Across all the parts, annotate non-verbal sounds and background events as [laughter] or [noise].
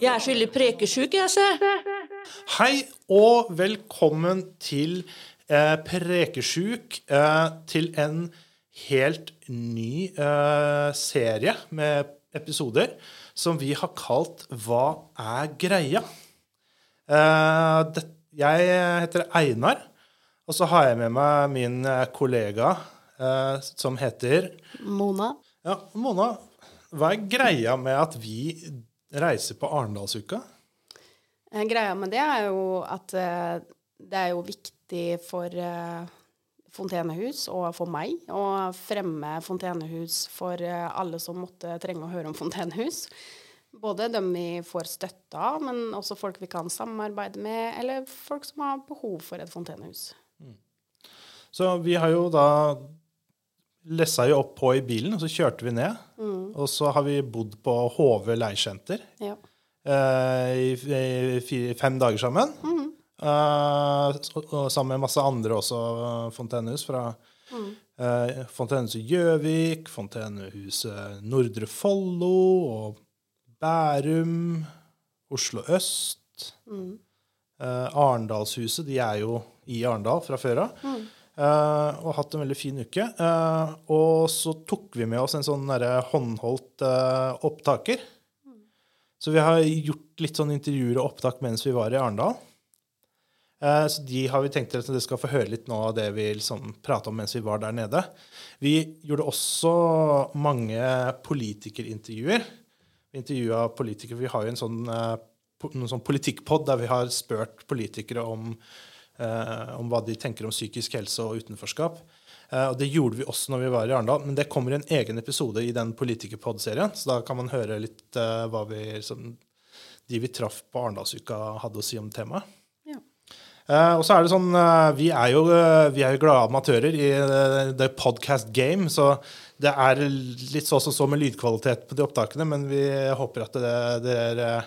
Jeg er skyldig prekesjuk, jeg, se. Hei og velkommen til eh, Prekesjuk. Eh, til en helt ny eh, serie med episoder som vi har kalt Hva er greia? Eh, det, jeg heter Einar, og så har jeg med meg min eh, kollega eh, som heter Mona. Ja, Mona, hva er greia med at vi reiser på Arendalsuka? Eh, Greia med det er jo at eh, det er jo viktig for eh, fontenehus og for meg å fremme fontenehus for eh, alle som måtte trenge å høre om fontenehus. Både dem vi får støtte av, men også folk vi kan samarbeide med, eller folk som har behov for et fontenehus. Så vi har jo da lessa jo opp på i bilen, og så kjørte vi ned. Og så har vi bodd på HV leirsenter Ja. eh, i, i fire, fem dager sammen. Eh, og, sammen med masse andre også eh, fontenehus fra eh, Fontenehuset Gjøvik, Fontenehuset Nordre Follo og Bærum, Oslo øst. Eh, Arendalshuset, de er jo i Arendal fra før av. Eh, og hatt en veldig fin uke. Eh, og så tok vi med oss en sånn håndholdt eh, opptaker. Så vi har gjort litt sånn intervjuer og opptak mens vi var i Arendal. Eh, så de har vi tenkt at dere skal få høre litt nå av det vi liksom prata om mens vi var der nede. Vi gjorde også mange politikerintervjuer. Intervjua politikere. Vi har jo en sånn, eh, po- sånn politikkpod der vi har spurt politikere om, eh, om hva de tenker om psykisk helse og utenforskap. Eh, og det gjorde vi også når vi var i Arendal, men det kommer i en egen episode i den politikerpod-serien, så da kan man høre litt hva vi, de vi traff på Arendalsuka, hadde å si om temaet. Ja. Og så er det sånn Vi er jo, vi er jo glade amatører i the podcast game, så det er litt så som så med lydkvalitet på de opptakene, men vi håper at det- dere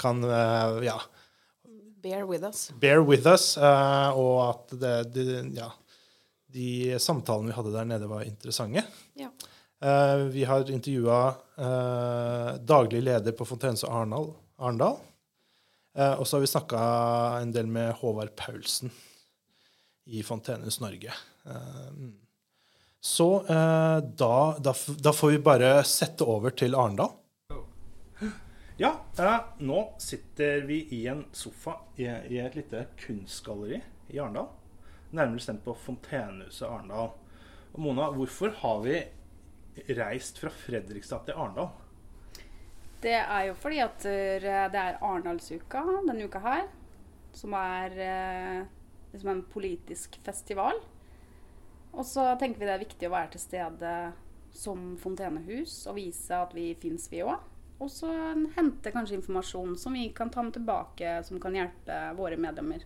kan eh, ja, Bear with us. bear with us, eh, og at det, de, ja, de samtalene vi hadde der nede, var interessante. Ja. Eh, vi har intervjua daglig leder på Fontenes Arendal. Arendal. Og så har vi snakka en del med Håvard Paulsen i Fontenes Norge. Eh, så eh, da, da, da får vi bare sette over til Arendal. Ja, eh, nå sitter vi i en sofa i, i et lite kunstgalleri i Arendal. Nærmere bestemt på Fontenehuset Arendal. Og Mona, hvorfor har vi reist fra Fredrikstad til Arendal? Det er jo fordi at eh, det er Arendalsuka denne uka her. Som er liksom en politisk festival. Og så tenker vi det er viktig å være til stede som fontenehus og vise at vi fins, vi òg. Og så hente kanskje informasjon som vi kan ta med tilbake, som kan hjelpe våre medlemmer.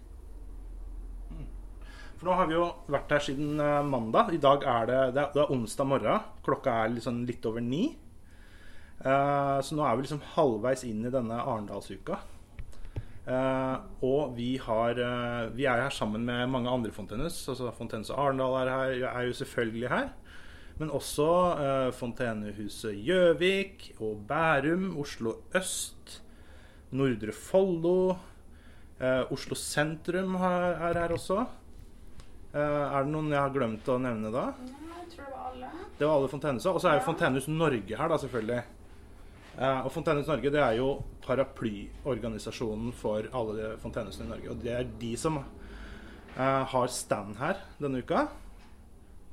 For nå har vi jo vært her siden eh, mandag. I dag er det, det er onsdag morgen. Klokka er liksom litt over ni. Eh, så nå er vi liksom halvveis inn i denne Arendalsuka. Eh, og vi, har, eh, vi er her sammen med mange andre fontenehus. Altså Fontenehuset Arendal er her, er jo selvfølgelig her. Men også eh, Fontenehuset Gjøvik og Bærum, Oslo øst, Nordre Follo. Eh, Oslo sentrum er, er her også. Eh, er det noen jeg har glemt å nevne da? Jeg tror det var alle. Det var alle fontenehusene. Og så er jo Fontenehus Norge her, da, selvfølgelig. Eh, og Fontenhus Norge det er jo paraplyorganisasjonen for alle Fontenhusene i Norge. Og det er de som eh, har stand her denne uka.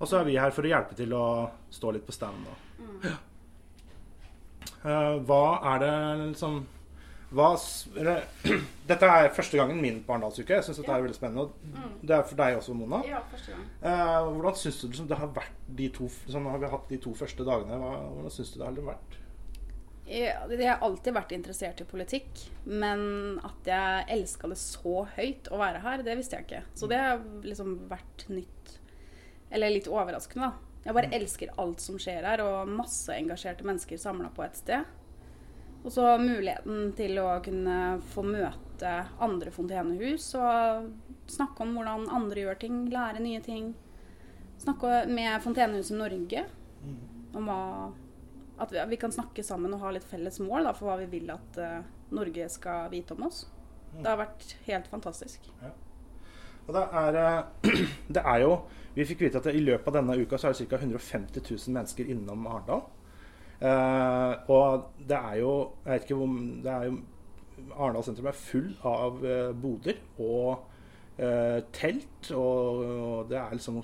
Og så er vi her for å hjelpe til å stå litt på stand. Da. Eh, hva er det liksom hva, eller, [clears throat] Dette er første gangen min på Arendalsuke. Jeg syns dette er veldig spennende. Og det er for deg også, Mona. Ja, første gang. Hvordan syns du liksom, det har vært de to liksom, har vi hatt de to første dagene? Hva, hvordan syns du det har vært? Jeg har alltid vært interessert i politikk, men at jeg elska det så høyt å være her, det visste jeg ikke. Så det har liksom vært nytt. Eller litt overraskende, da. Jeg bare elsker alt som skjer her, og masse engasjerte mennesker samla på et sted. Og så muligheten til å kunne få møte andre fontenehus og snakke om hvordan andre gjør ting, lære nye ting. Snakke med Fontenehuset Norge om hva At vi, kan snakke sammen og ha litt felles mål da, for hva vi vil at uh, Norge skal vite om oss. Det har vært helt fantastisk. Og det er, eh, [clears throat] det er jo Vi fikk vite at i løpet av denne uka så er det ca. 150 000 mennesker innom Arendal. Uh, og det er jo Jeg vet ikke hvor det er jo Arendal sentrum er full av uh, boder og uh, telt. Og, og det er liksom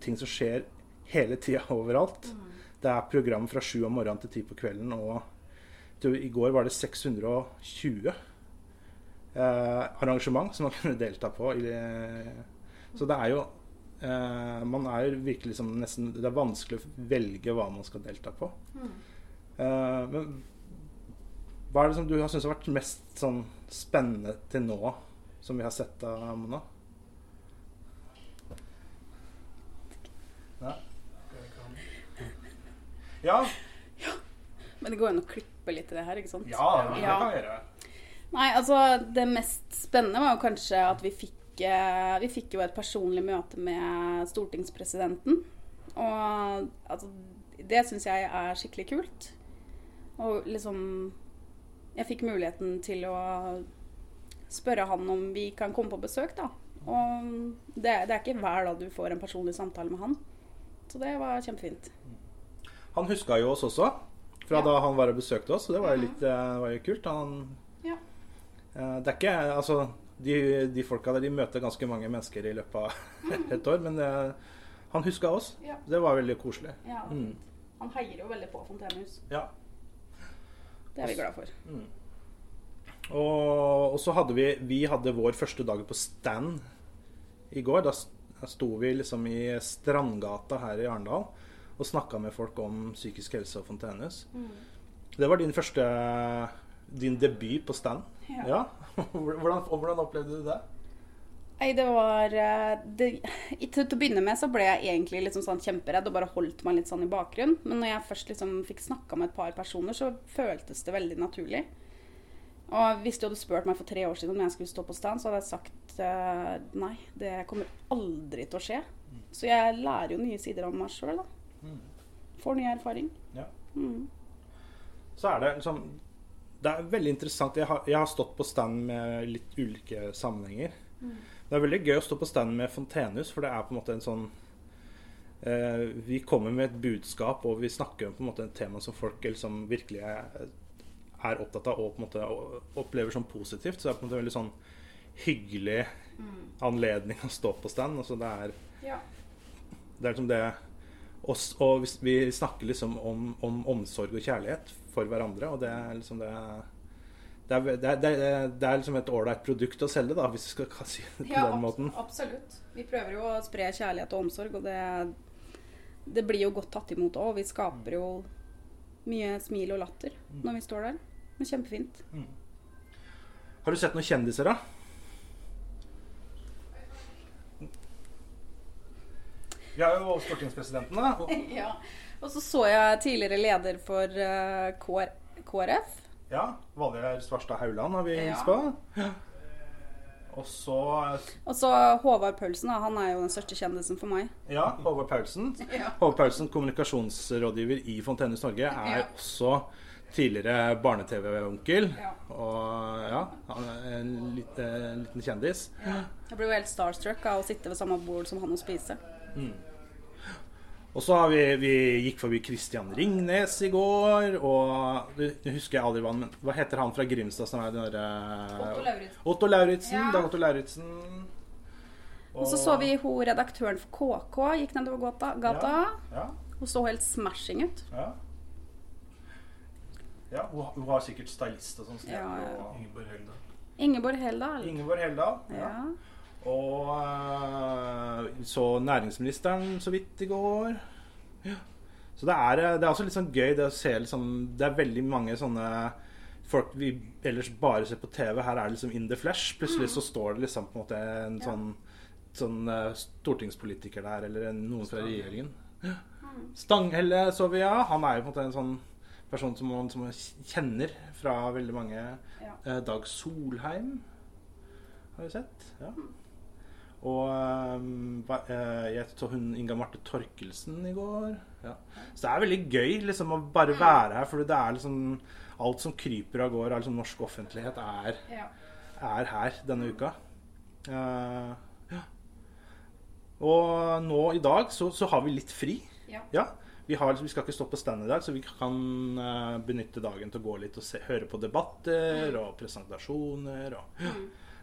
ting som skjer hele tida overalt. Det er program fra sju om morgenen til ti på kvelden. Og til, i går var det 620 eh, arrangement som man [laughs] kunne delta på. I, så det er jo eh, Man er jo virkelig liksom nesten Det er vanskelig å velge hva man skal delta på. Eh, men hva er det som du har syntes har vært mest sånn spennende til nå, som vi har sett av Mona? Nei? Ja, Men det går an å klippe litt i det her, ikke sant? ja, det kan vi gjøre. Nei, altså det mest spennende var jo kanskje at vi fikk eh, Vi fikk jo et personlig møte med stortingspresidenten. Og altså Det syns jeg er skikkelig kult. Og liksom Jeg fikk muligheten til å spørre han om vi kan komme på besøk, da. Og det, det er ikke hver dag du får en personlig samtale med han. Så det var kjempefint. Han huska jo oss også, fra Ja. da han var og besøkte oss. Så det var jo litt eh, var jo kult. Han, Ja. eh, det er ikke Altså, de, de folka der de møter ganske mange mennesker i løpet av [laughs] et år, men eh, han huska oss. Ja. Det var veldig koselig. Ja, Mm. Han heier jo veldig på Fontenehus. Ja. Det er vi glad for. Og, og så hadde vi Vi hadde vår første dag på stand i går. Da da sto vi liksom i Strandgata her i Arendal og snakka med folk om psykisk helse og fontenehus. Det var din første Din debut på stand. Ja. [laughs] Hvordan, hvordan opplevde du det? Nei, det var eh, det, til, til å begynne med så ble jeg egentlig liksom sånn kjemperedd og bare holdt meg litt sånn i bakgrunnen. Men når jeg først liksom fikk snakka med et par personer, så føltes det veldig naturlig. Og hvis du hadde spurt meg for tre år siden om jeg skulle stå på stand, så hadde jeg sagt uh, nei, det kommer aldri til å skje. Så jeg lærer jo nye sider om meg sjøl, da. Får ny erfaring. Ja. Mm. Så er det liksom Det er veldig interessant. Jeg har, jeg har stått på stand med litt ulike sammenhenger. Det er veldig gøy å stå på stand med fontenehus, for det er på en måte en sånn eh, Vi kommer med et budskap, og vi snakker om på en måte et tema som folk liksom virkelig er, er opptatt av og på en måte opplever som positivt. Så det er på en måte en veldig sånn hyggelig anledning å stå på stand. Altså det er Ja. det er liksom det oss, Og vi snakker liksom om, om omsorg og kjærlighet for hverandre, og det er liksom det det er, det, er, det, er, liksom et ålreit produkt å selge, da, hvis vi skal [laughs] si det på Ja, den måten. absolutt. Vi prøver jo å spre kjærlighet og omsorg, og det, det blir jo godt tatt imot òg. Vi skaper jo mye smil og latter når vi står der. Det er kjempefint. Har du sett noen kjendiser, da? Vi har jo stortingspresidenten, da. [laughs] og- Ja. Og så så jeg tidligere leder for uh, KR KrF. Ja, Valgerd Svarstad Hauland har vi Ja. hilst på. Ja. Og så Og så Håvard Paulsen. Han er jo den største kjendisen for meg. Ja, Håvard Paulsen. [laughs] Ja. Håvard Paulsen, kommunikasjonsrådgiver i Fontenes Norge, er Ja. også tidligere barne-TV-onkel. Ja. Og ja, han er en, liten, en liten kjendis. Jeg blir jo helt starstruck av å sitte ved samme bord som han og spise. Og så har vi, vi gikk forbi Christian Ringnes i går, og du, du husker jeg aldri hva han men Hva heter han fra Grimstad som er den derre Otto Lauritzen. Otto Lauritzen. Ja. Dag Otto Lauritzen. Og så så vi hun redaktøren for KK gikk nedover gata. gata. Ja. Hun så helt smashing ut. ja. ja hun, hun har sikkert stylist og sånn. Ja, ja. Ingeborg Heldal. Ingeborg Heldal. Ingeborg Heldal. Ja. Og øh, så næringsministeren så vidt i går. Ja. Så det er, det er også litt sånn gøy det å se liksom Det er veldig mange sånne folk vi ellers bare ser på TV. Her er det liksom in the flesh. Plutselig så står det liksom på en måte en sånn, sånn øh, stortingspolitiker der, eller en, noen fra regjeringen. Ja. Stanghelle så vi, ja. Han er jo på en måte en sånn person som man, som man kjenner fra veldig mange. Ja. Eh, Dag Solheim har vi sett. Ja. Og ehm, eh, jeg så hun Inga Marte Torkelsen i går. Ja. Så det er veldig gøy liksom å bare være her, for det er liksom alt som kryper av gårde av liksom norsk offentlighet, er, er her denne uka. Uh, ja. Og nå i dag så, så har vi litt fri. Ja. Ja, vi, har, vi skal ikke stå på stand i dag, så vi kan uh, benytte dagen til å gå litt og se, høre på debatter og presentasjoner. Og, ja.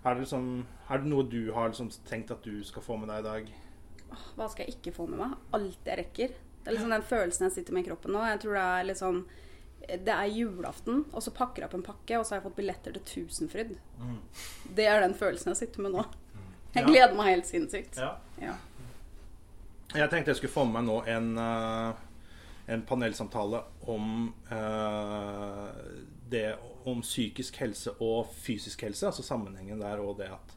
Er, det liksom, er det noe du har liksom tenkt at du skal få med deg i dag? Hva skal jeg ikke få med meg? Alt jeg rekker. Det er liksom den følelsen jeg sitter med i kroppen nå. Jeg tror det er liksom Det er julaften, og så pakker jeg opp en pakke, og så har jeg fått billetter til Tusenfryd. Det er den følelsen jeg sitter med nå. Jeg Ja. gleder meg helt sinnssykt. Ja. Ja. Jeg tenkte jeg skulle få med meg nå en, eh, en panelsamtale om uh, det om psykisk helse og fysisk helse, altså sammenhengen der og det at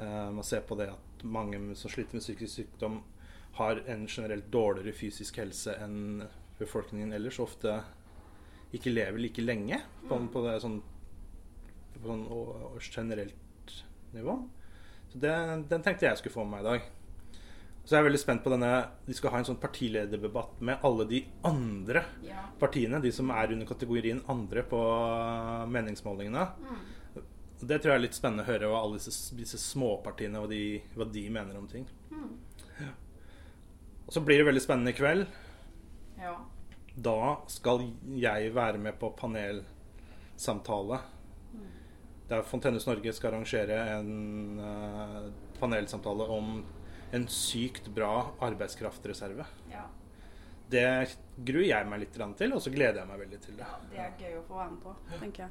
uh, man ser på det at mange som sliter med psykisk sykdom, har en generelt dårligere fysisk helse enn befolkningen ellers, ofte ikke lever like lenge på, på det sånn, på sånn generelt nivå. Så det, den tenkte jeg skulle få med meg i dag. Så jeg er veldig spent på denne De skal ha en sånn partilederdebatt med alle de andre Ja. partiene. De som er under kategorien 'andre' på meningsmålingene. Det tror jeg er litt spennende å høre hva alle disse, disse småpartiene hva de, hva de mener om ting. Ja. Og så blir det veldig spennende i kveld. ja. Da skal jeg være med på panelsamtale. Der Fontenes Norge skal arrangere en uh, panelsamtale om en sykt bra arbeidskraftreserve. ja. Det gruer jeg meg litt til, og så gleder jeg meg veldig til det. Ja, Det er gøy å få være med på, tenker jeg.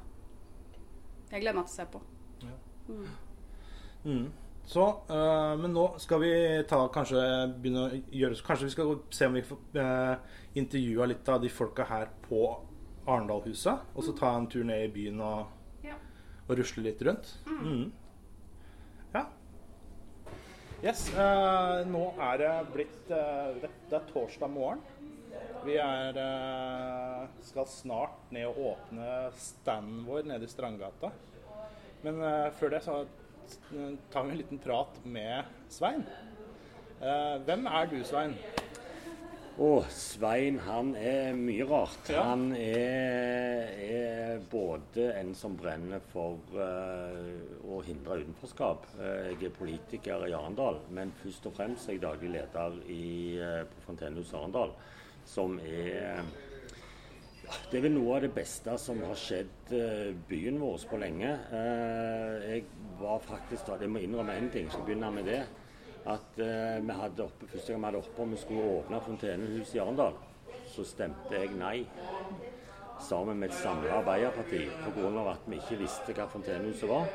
Jeg gleder meg til å se på. Mm. Så, øh, men nå skal vi ta, kanskje begynne å gjøre Kanskje vi skal se om vi får øh, intervjua litt av de folka her på Arendalhuset. Og så ta en tur ned i byen og, Ja. og rusle litt rundt. Mm. Yes. eh, nå er det blitt eh, det, det er torsdag morgen. Vi er eh, skal snart ned og åpne standen vår nede i Strandgata. Men eh, før det så tar vi en liten prat med Svein. Eh, hvem er du, Svein? Og Svein han er mye rart. Ja. Han er, er både en som brenner for uh, å hindre utenforskap. Uh, jeg er politiker i Arendal, men først og fremst er jeg daglig leder i, uh, på Fontenehus Arendal. Som er Det er vel noe av det beste som har skjedd byen vår på lenge. Jeg var faktisk da, Jeg må innrømme én ting, skal begynne med det. At eh, vi hadde oppe, Første gang vi hadde oppe om vi skulle åpne fontenehuset i Arendal, så stemte jeg nei. Sammen med et samla Arbeiderparti pga. at vi ikke visste hva Fontenehuset var.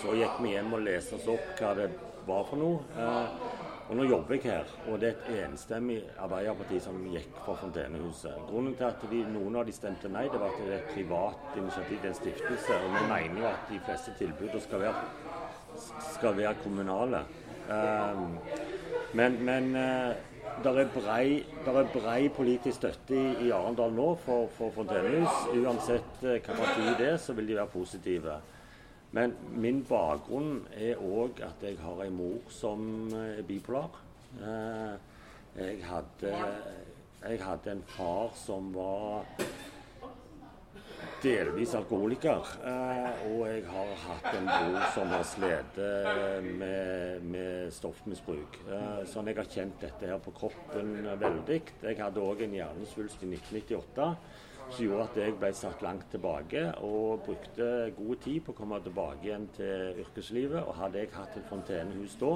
Så gikk vi hjem og leste oss opp hva det var for noe. Eh, og nå jobber jeg her, og det er et enstemmig Arbeiderparti som gikk for Fontenehuset. Grunnen til at de, noen av de stemte nei, det var at det er et privat initiativ, det er en stiftelse. Og vi mener jo at de fleste tilbudene skal skal være kommunale. Um, men men det er brei, politisk støtte i, Arendal nå for, for Fontenehus. Uansett eh, hva parti det er, så vil de være positive. Men min bakgrunn er òg at jeg har en mor som eh, er bipolar. Eh, Jeg hadde, jeg hadde en far som var delvis alkoholiker. eh, Og jeg har hatt en bror som har slitt med, med stoffmisbruk. Eh, Sånn jeg har kjent dette her på kroppen veldig. Jeg hadde òg en hjernesvulst i 1998 som gjorde at jeg ble satt langt tilbake og brukte god tid på å komme tilbake igjen til yrkeslivet. Og hadde jeg hatt et fontenehus da,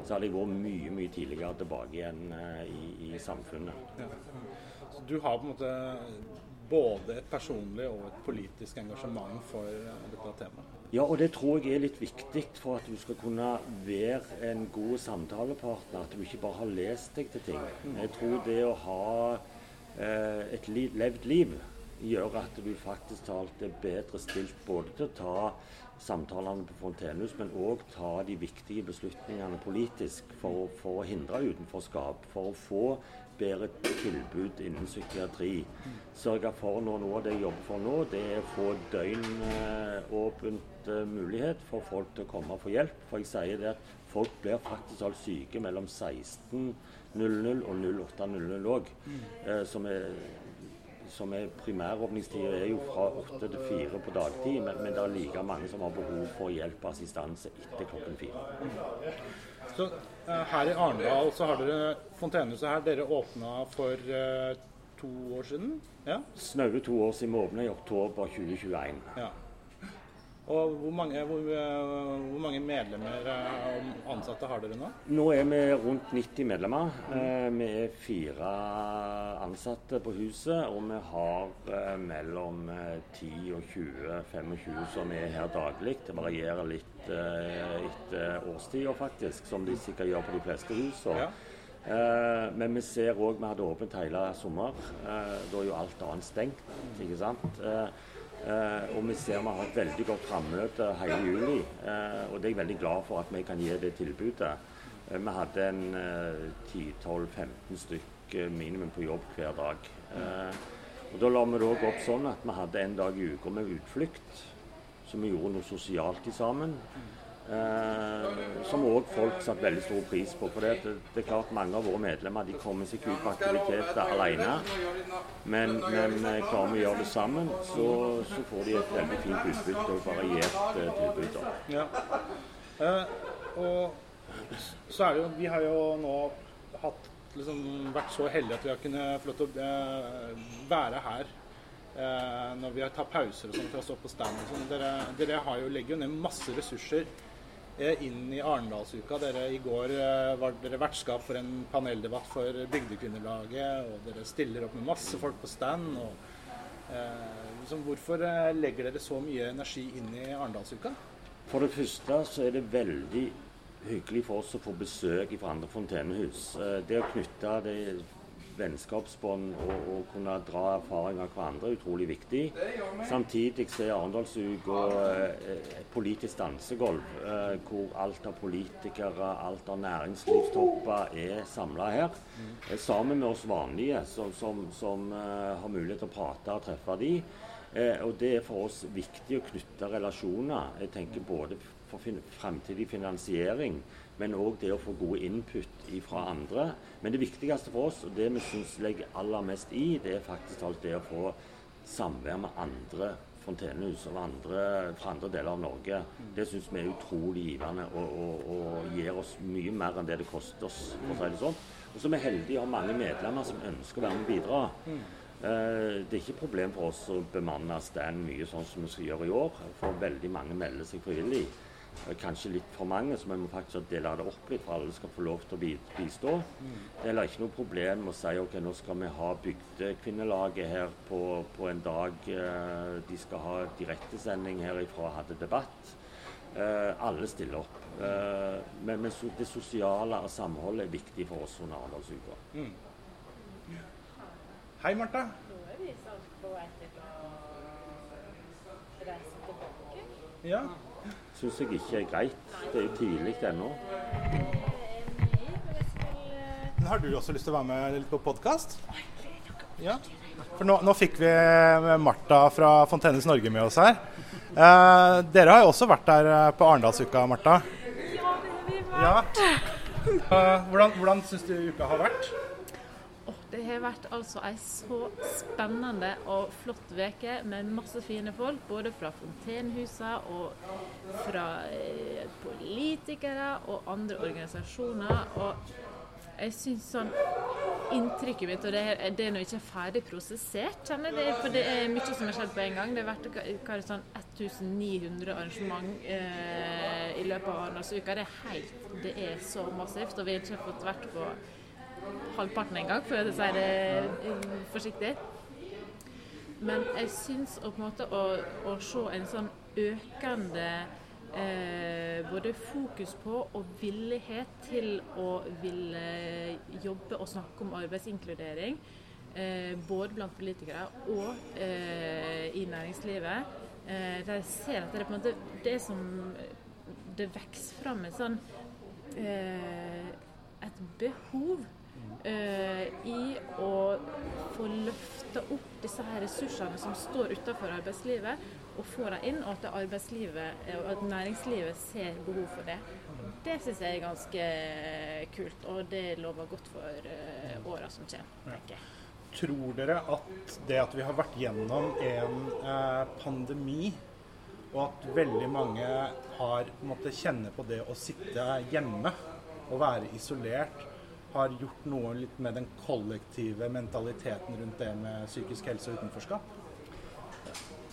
så hadde jeg vært mye mye tidligere tilbake igjen eh, i, i samfunnet. Så du har på en måte både et personlig og et politisk engasjement for eh, dette temaet. Ja, og det tror jeg er litt viktig for at du skal kunne være en god samtalepartner. At du ikke bare har lest deg til ting. Jeg tror det å ha eh, et li levd liv gjør at du faktisk talt er bedre stilt både til å ta samtalene på Fontenehus, men òg ta de viktige beslutningene politisk for, for, å hindre utenforskap. For å få bedre tilbud innen psykiatri. Sørge for nå, Noe av det jeg jobber for nå, det er å få døgnåpent uh, mulighet for folk til å komme og få hjelp. For jeg sier det at folk blir faktisk alt syke mellom 16.00 og 08.00 òg. Uh, som er som er primæråpningstida er jo fra åtte til fire på dagtid, men, men, det er like mange som har behov for hjelp og assistanse etter klokken fire. Så uh, Her i Arendal så har dere Fontenehuset her. Dere åpna for uh, to år siden? Ja? Snaue to år siden vi åpna i oktober 2021. Ja. Og hvor mange, hvor, eh, hvor mange, medlemmer og ansatte har dere nå? Nå er vi rundt 90 medlemmer. Mm. Vi er fire ansatte på huset, og vi har mellom 10 og 20-25 som er her daglig. Det varierer litt etter årstida, faktisk, som de sikkert gjør på de fleste hus. Ja. men vi ser òg vi hadde åpent hele sommer. da er jo alt annet stengt. ikke sant? Uh, og vi ser vi har et veldig godt frammøte hele juli. eh, og det er jeg veldig glad for at vi kan gi det tilbudet. Eh, vi hadde en 10-12-15 stykk minimum på jobb hver dag. og Da la vi det òg opp sånn at vi hadde en dag i uka med utflukt. Så vi gjorde noe sosialt sammen. Eh, som òg folk satte veldig stor pris på. For det, det, er klart mange av våre medlemmer de kommer seg ut på aktiviteter alene. Men, men eh, klarer vi å gjøre det sammen, så, så, får de et veldig fint utbytte og variert eh, tilbud. Ja. Eh, og så er det jo Vi har jo nå hatt, liksom, vært så heldige at vi har kunnet få lov til å eh, være her Eh, når vi tatt pauser og sånn for å stå på stand. Dere, dere jo, legger jo ned masse ressurser inn i Arendalsuka. Dere, I går eh, var dere vertskap for en paneldebatt for Bygdekvinnelaget. Og dere stiller opp med masse folk på stand. Og, eh, liksom, hvorfor eh, legger dere så mye energi inn i Arendalsuka? For det første så er det veldig hyggelig for oss å få besøk fra andre fontenehus. Det å knytte det vennskapsbånd og, og, kunne dra erfaringer av hverandre er utrolig viktig. Samtidig så er Arendalsuka eh, et politisk dansegulv eh, hvor alt av politikere, alt av næringslivstopper er samla her. Eh, sammen med oss vanlige som, som, som har mulighet til å prate og treffe de. og Det er for oss viktig å knytte relasjoner. Jeg tenker både for fin fremtidig finansiering men òg det å få gode input fra andre. Men det viktigste for oss, og det vi syns legger aller mest i, det er faktisk alt det å få samvær med andre fontenehus og andre, fra andre deler av Norge. Det syns vi er utrolig givende og, og, og, gir oss mye mer enn det det koster oss. for å si det sånn. Og så er vi heldige og har mange medlemmer som ønsker å være med og bidra. Uh, det er ikke et problem for oss å bemanne stand mye sånn som vi skal gjøre i år, for veldig mange melder seg frivillig kanskje litt for mange, så vi må faktisk dele det opp litt for alle skal få lov til å bistå. Det er heller ikke noe problem å si ok, nå skal vi ha Bygdekvinnelaget her på, på en dag. Eh, de skal ha direktesending herifra, hadde debatt. Eh, alle stiller opp. Eh, men, men det sosiale og samholdet er viktig for oss under Arendalsuka. Mm. Hei, Marta. Nå er vi snart på etterpå å reise tilbake. Ja syns jeg ikke er greit. Det er jo tidlig ennå. Har du også lyst til å være med litt på podkast? Ja. For nå, nå, fikk vi Marta fra Fontenes Norge med oss her. Eh, dere har jo også vært der eh, på Arendalsuka, Marta. Ja, det har vi vært. Ja. Eh, hvordan hvordan syns du uka har vært? Det har vært altså ei så spennende og flott uke med masse fine folk. Både fra fontenehusene og fra eh, politikere og andre organisasjoner. Og jeg syns sånn Inntrykket mitt, og det er, det er nå ikke ferdig prosessert, kjenner jeg, for det er mye som har skjedd på en gang. Det har vært det, sånn 1900 arrangement eh, i løpet av Arendalsuka. Det er helt Det er så massivt, og vi har ikke fått vært på halvparten en gang, for å si det eh, forsiktig. Men jeg syns å, å, å se en sånn økende eh, både fokus på og villighet til å ville jobbe og snakke om arbeidsinkludering eh, både blant politikere og eh, i næringslivet. Eh, der jeg ser at det er på en måte det som Det vokser fram et sånn eh, et behov eh, i å få løfta opp disse her ressursene som står utenfor arbeidslivet, og få dem inn, og at arbeidslivet og at næringslivet ser behov for det. Det syns jeg er ganske kult, og det lover godt for uh, åra som kommer. tenker jeg. Tror dere at det at vi har vært gjennom en eh, pandemi, og at veldig mange har måttet kjenne på det å sitte hjemme og være isolert, har gjort noe litt med den kollektive mentaliteten rundt det med psykisk helse og utenforskap?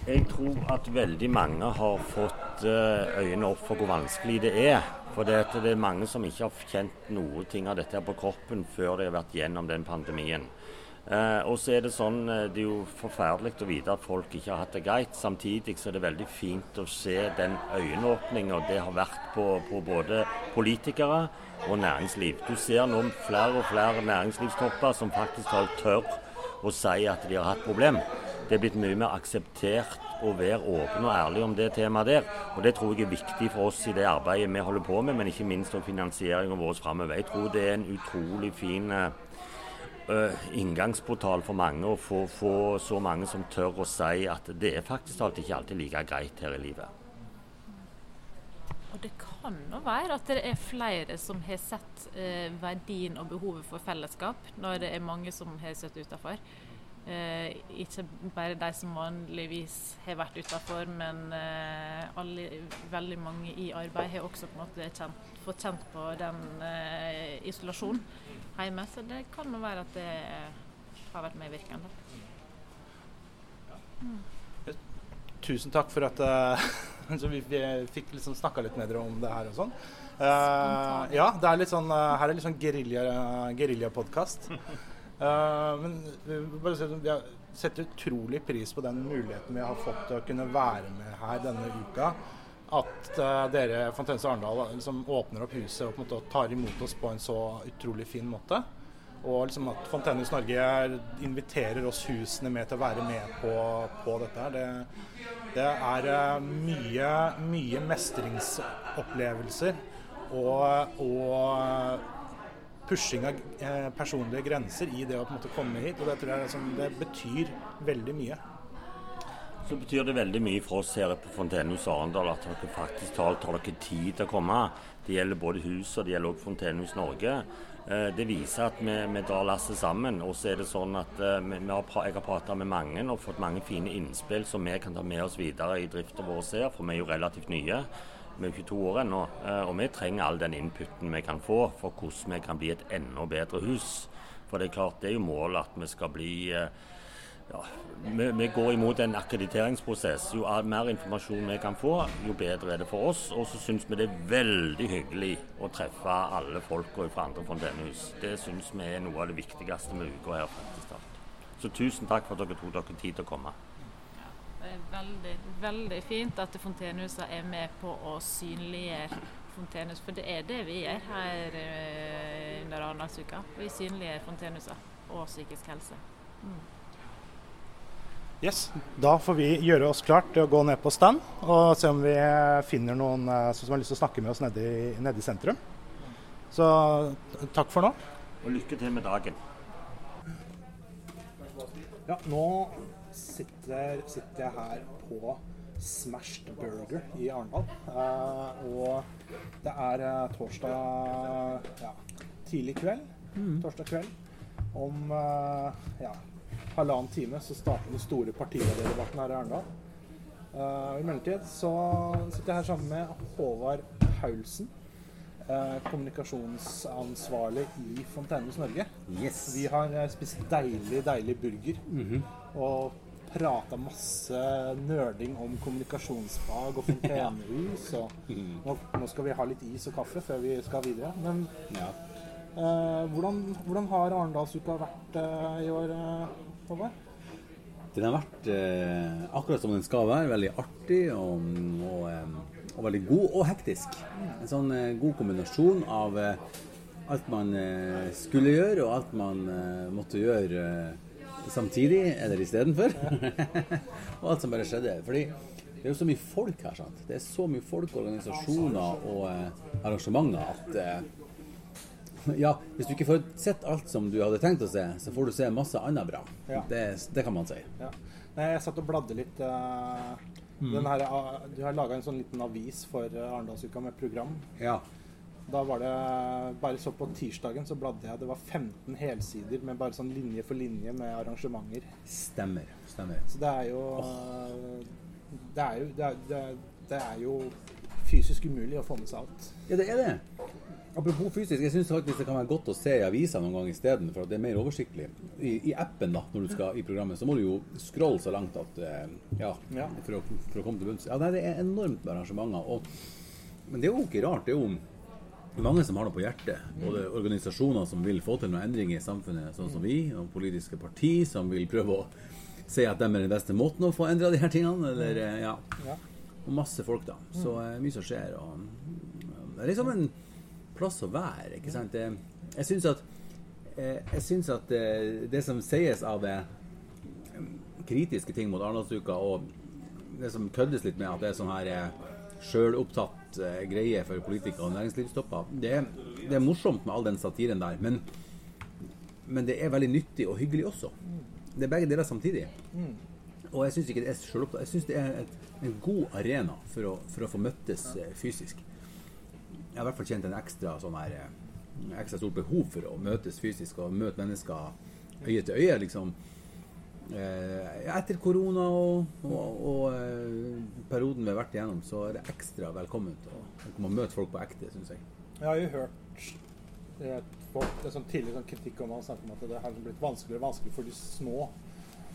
Jeg tror at veldig mange har fått eh, øynene opp for hvor vanskelig det er. For det, er mange som ikke har kjent noe ting av dette på kroppen før de har vært gjennom den pandemien. Eh, og så er Det sånn, eh, det er jo forferdelig å vite at folk ikke har hatt det greit. Samtidig så er det veldig fint å se den øyenåpninga det har vært på, på, både politikere og næringsliv. Du ser nå flere og flere næringslivstopper som faktisk har tør å si at de har hatt problem det er blitt mye mer akseptert å være åpen og ærlig om det temaet der. Og Det tror jeg er viktig for oss i det arbeidet vi holder på med, men ikke minst om finansieringen vår framover. Jeg tror det er en utrolig fin uh, inngangsportal for mange å få, få, så mange som tør å si at det er faktisk alt ikke alltid like greit her i livet. Og det kan jo være at det er flere som har sett eh, verdien og behovet for fellesskap, når det er mange som har sett utenfor. Eh, ikke bare de som vanligvis har vært utafor, men eh, alle, veldig mange i arbeid har også på en måte kjent, fått kjent på den eh, isolasjonen hjemme. Så det kan jo være at det har vært medvirkende. Mm. Tusen takk for at [laughs] uh, vi, vi, fikk liksom snakka litt med dere om det her og sånn. Uh, ja, det er litt sånn, uh, her er litt sånn geriljapodkast. Uh, [laughs] men bare si, vi setter utrolig pris på den muligheten vi har fått til å kunne være med her denne uka. At uh, dere Fontense Arendal liksom åpner opp huset og på en måte tar imot oss på en så utrolig fin måte. Og liksom at Fontenehus Norge inviterer oss husene med til å være med på, på dette. Det, det er mye, mye mestringsopplevelser og, og pushing av eh, personlige grenser i det å på en måte komme hit. og Det tror jeg liksom, det betyr veldig mye. Så betyr det veldig mye for oss her på Fontenehus Arendal at dere faktisk tar, tar dere tid til å komme. Det gjelder både huset og det gjelder også Fontenehus Norge. Eh, det viser at vi, vi drar lasset sammen. Og så er det sånn at eh, har, jeg har pratet med mange og fått mange fine innspill som vi kan ta med oss videre i drifta vår her, for vi er jo relativt nye. Vi er 22 år ennå, eh, og vi trenger all den inputen vi kan få for hvordan vi kan bli et enda bedre hus. For det er klart, det er jo målet at vi skal bli eh, ja, vi, vi, går imot en akkrediteringsprosess. Jo mer informasjon vi kan få, jo bedre er det for oss. Og så syns vi det er veldig hyggelig å treffe alle folka fra andre fontenehus. Det syns vi er noe av det viktigste med uka her. faktisk. Så tusen takk for at dere tok dere tid til å komme. Det er veldig, veldig fint at Fontenehusene er med på å synliggjøre Fontenehus, for det er det vi gjør her eh, under Arendalsuka. Vi synliggjør Fontenehusene og psykisk helse. Mm. Yes, Da får vi gjøre oss klart til å gå ned på stand og se om vi finner noen eh, som har lyst til å snakke med oss nede i, nede i sentrum. Så takk for nå. Og lykke til med dagen. Ja, nå sitter, sitter jeg her på Smashed Burger i Arendal. Eh, og det er uh, torsdag ja, tidlig kveld. Mm. Torsdag kveld. Om eh, ja, halvannen time så starter den store partilederdebatten her i Arendal. I mellomtid så sitter jeg her sammen med Håvard Paulsen. kommunikasjonsansvarlig i Fontenehus Norge. Yes. Vi har spist deilig, deilig burger. Mm -hmm. Og prata masse nerding om kommunikasjonsfag og fontenehus. [laughs] Og nå, nå, skal vi ha litt is og kaffe før vi skal videre. Men ja. eh, hvordan, hvordan, har Arendalsuka vært eh, i år, eh, Håvard? Den har vært eh, akkurat som den skal være. Veldig artig og, og, eh, og veldig god og hektisk. En sånn eh, god kombinasjon av alt man skulle gjøre, og alt man måtte gjøre samtidig eller istedenfor. [laughs] og alt som bare skjedde. Fordi det er jo så mye folk her. sant? Det er så mye folk, organisasjoner og eh, arrangementer at eh, ja, hvis du ikke får sett alt som du hadde tenkt å se, så får du se masse annet bra. Ja. Det, det kan man si. Ja. Jeg satt og bladde litt. eh, den her, ah, du har laga en sånn liten avis for eh, Arendalsuka med program. Ja. Da var det Bare så på tirsdagen så bladde jeg. Det var 15 helsider med bare sånn linje for linje med arrangementer. Stemmer. Stemmer. Så det er jo Det er jo, det er, det er, det er jo fysisk umulig å få med seg alt. Ja, det er det. Apropos fysisk, jeg syns faktisk det kan være godt å se i avisa noen gang isteden, for at det er mer oversiktlig. I, I appen, da, når du skal i programmet, så må du jo scrolle så langt at eh, Ja, Ja. For, å, for å komme til bunns. Ja, nei, det er enormt med arrangementer. Og, men det er jo ikke rart. Det er jo mange som har noe på hjertet. Både organisasjoner som vil få til noen endringer i samfunnet, sånn som vi, og politiske parti som vil prøve å se at de er den beste måten å få endra de her tingene, eller eh, ja. Ja. Og masse folk, da. Så eh, mye som skjer. Og, det er liksom en plass å være, ikke sant. Jeg syns at, eh, jeg synes at eh, det som sies av eh, kritiske ting mot Arendalsuka, og det som køddes litt med at det er sånn her eh, sjølopptatt eh, greie for politikere og næringslivstopper, det, det er morsomt med all den satiren der. Men, men det er veldig nyttig og hyggelig også. Det er begge deler samtidig. Og jeg syns ikke det er selvopptatt. Jeg syns det er et, en god arena for å, for å få møttes uh, fysisk. Jeg har i hvert fall kjent en ekstra sånn her eh, ekstra stort behov for å møtes fysisk og møte mennesker øye til øye, liksom. Eh, etter korona og, og, og eh, perioden vi har vært igjennom, så er det ekstra velkomment å komme møte folk på ekte, syns jeg. Jeg har jo hørt folk, det er sånn tidlig sånn kritikk om om at det har blitt vanskeligere og vanskeligere for de små.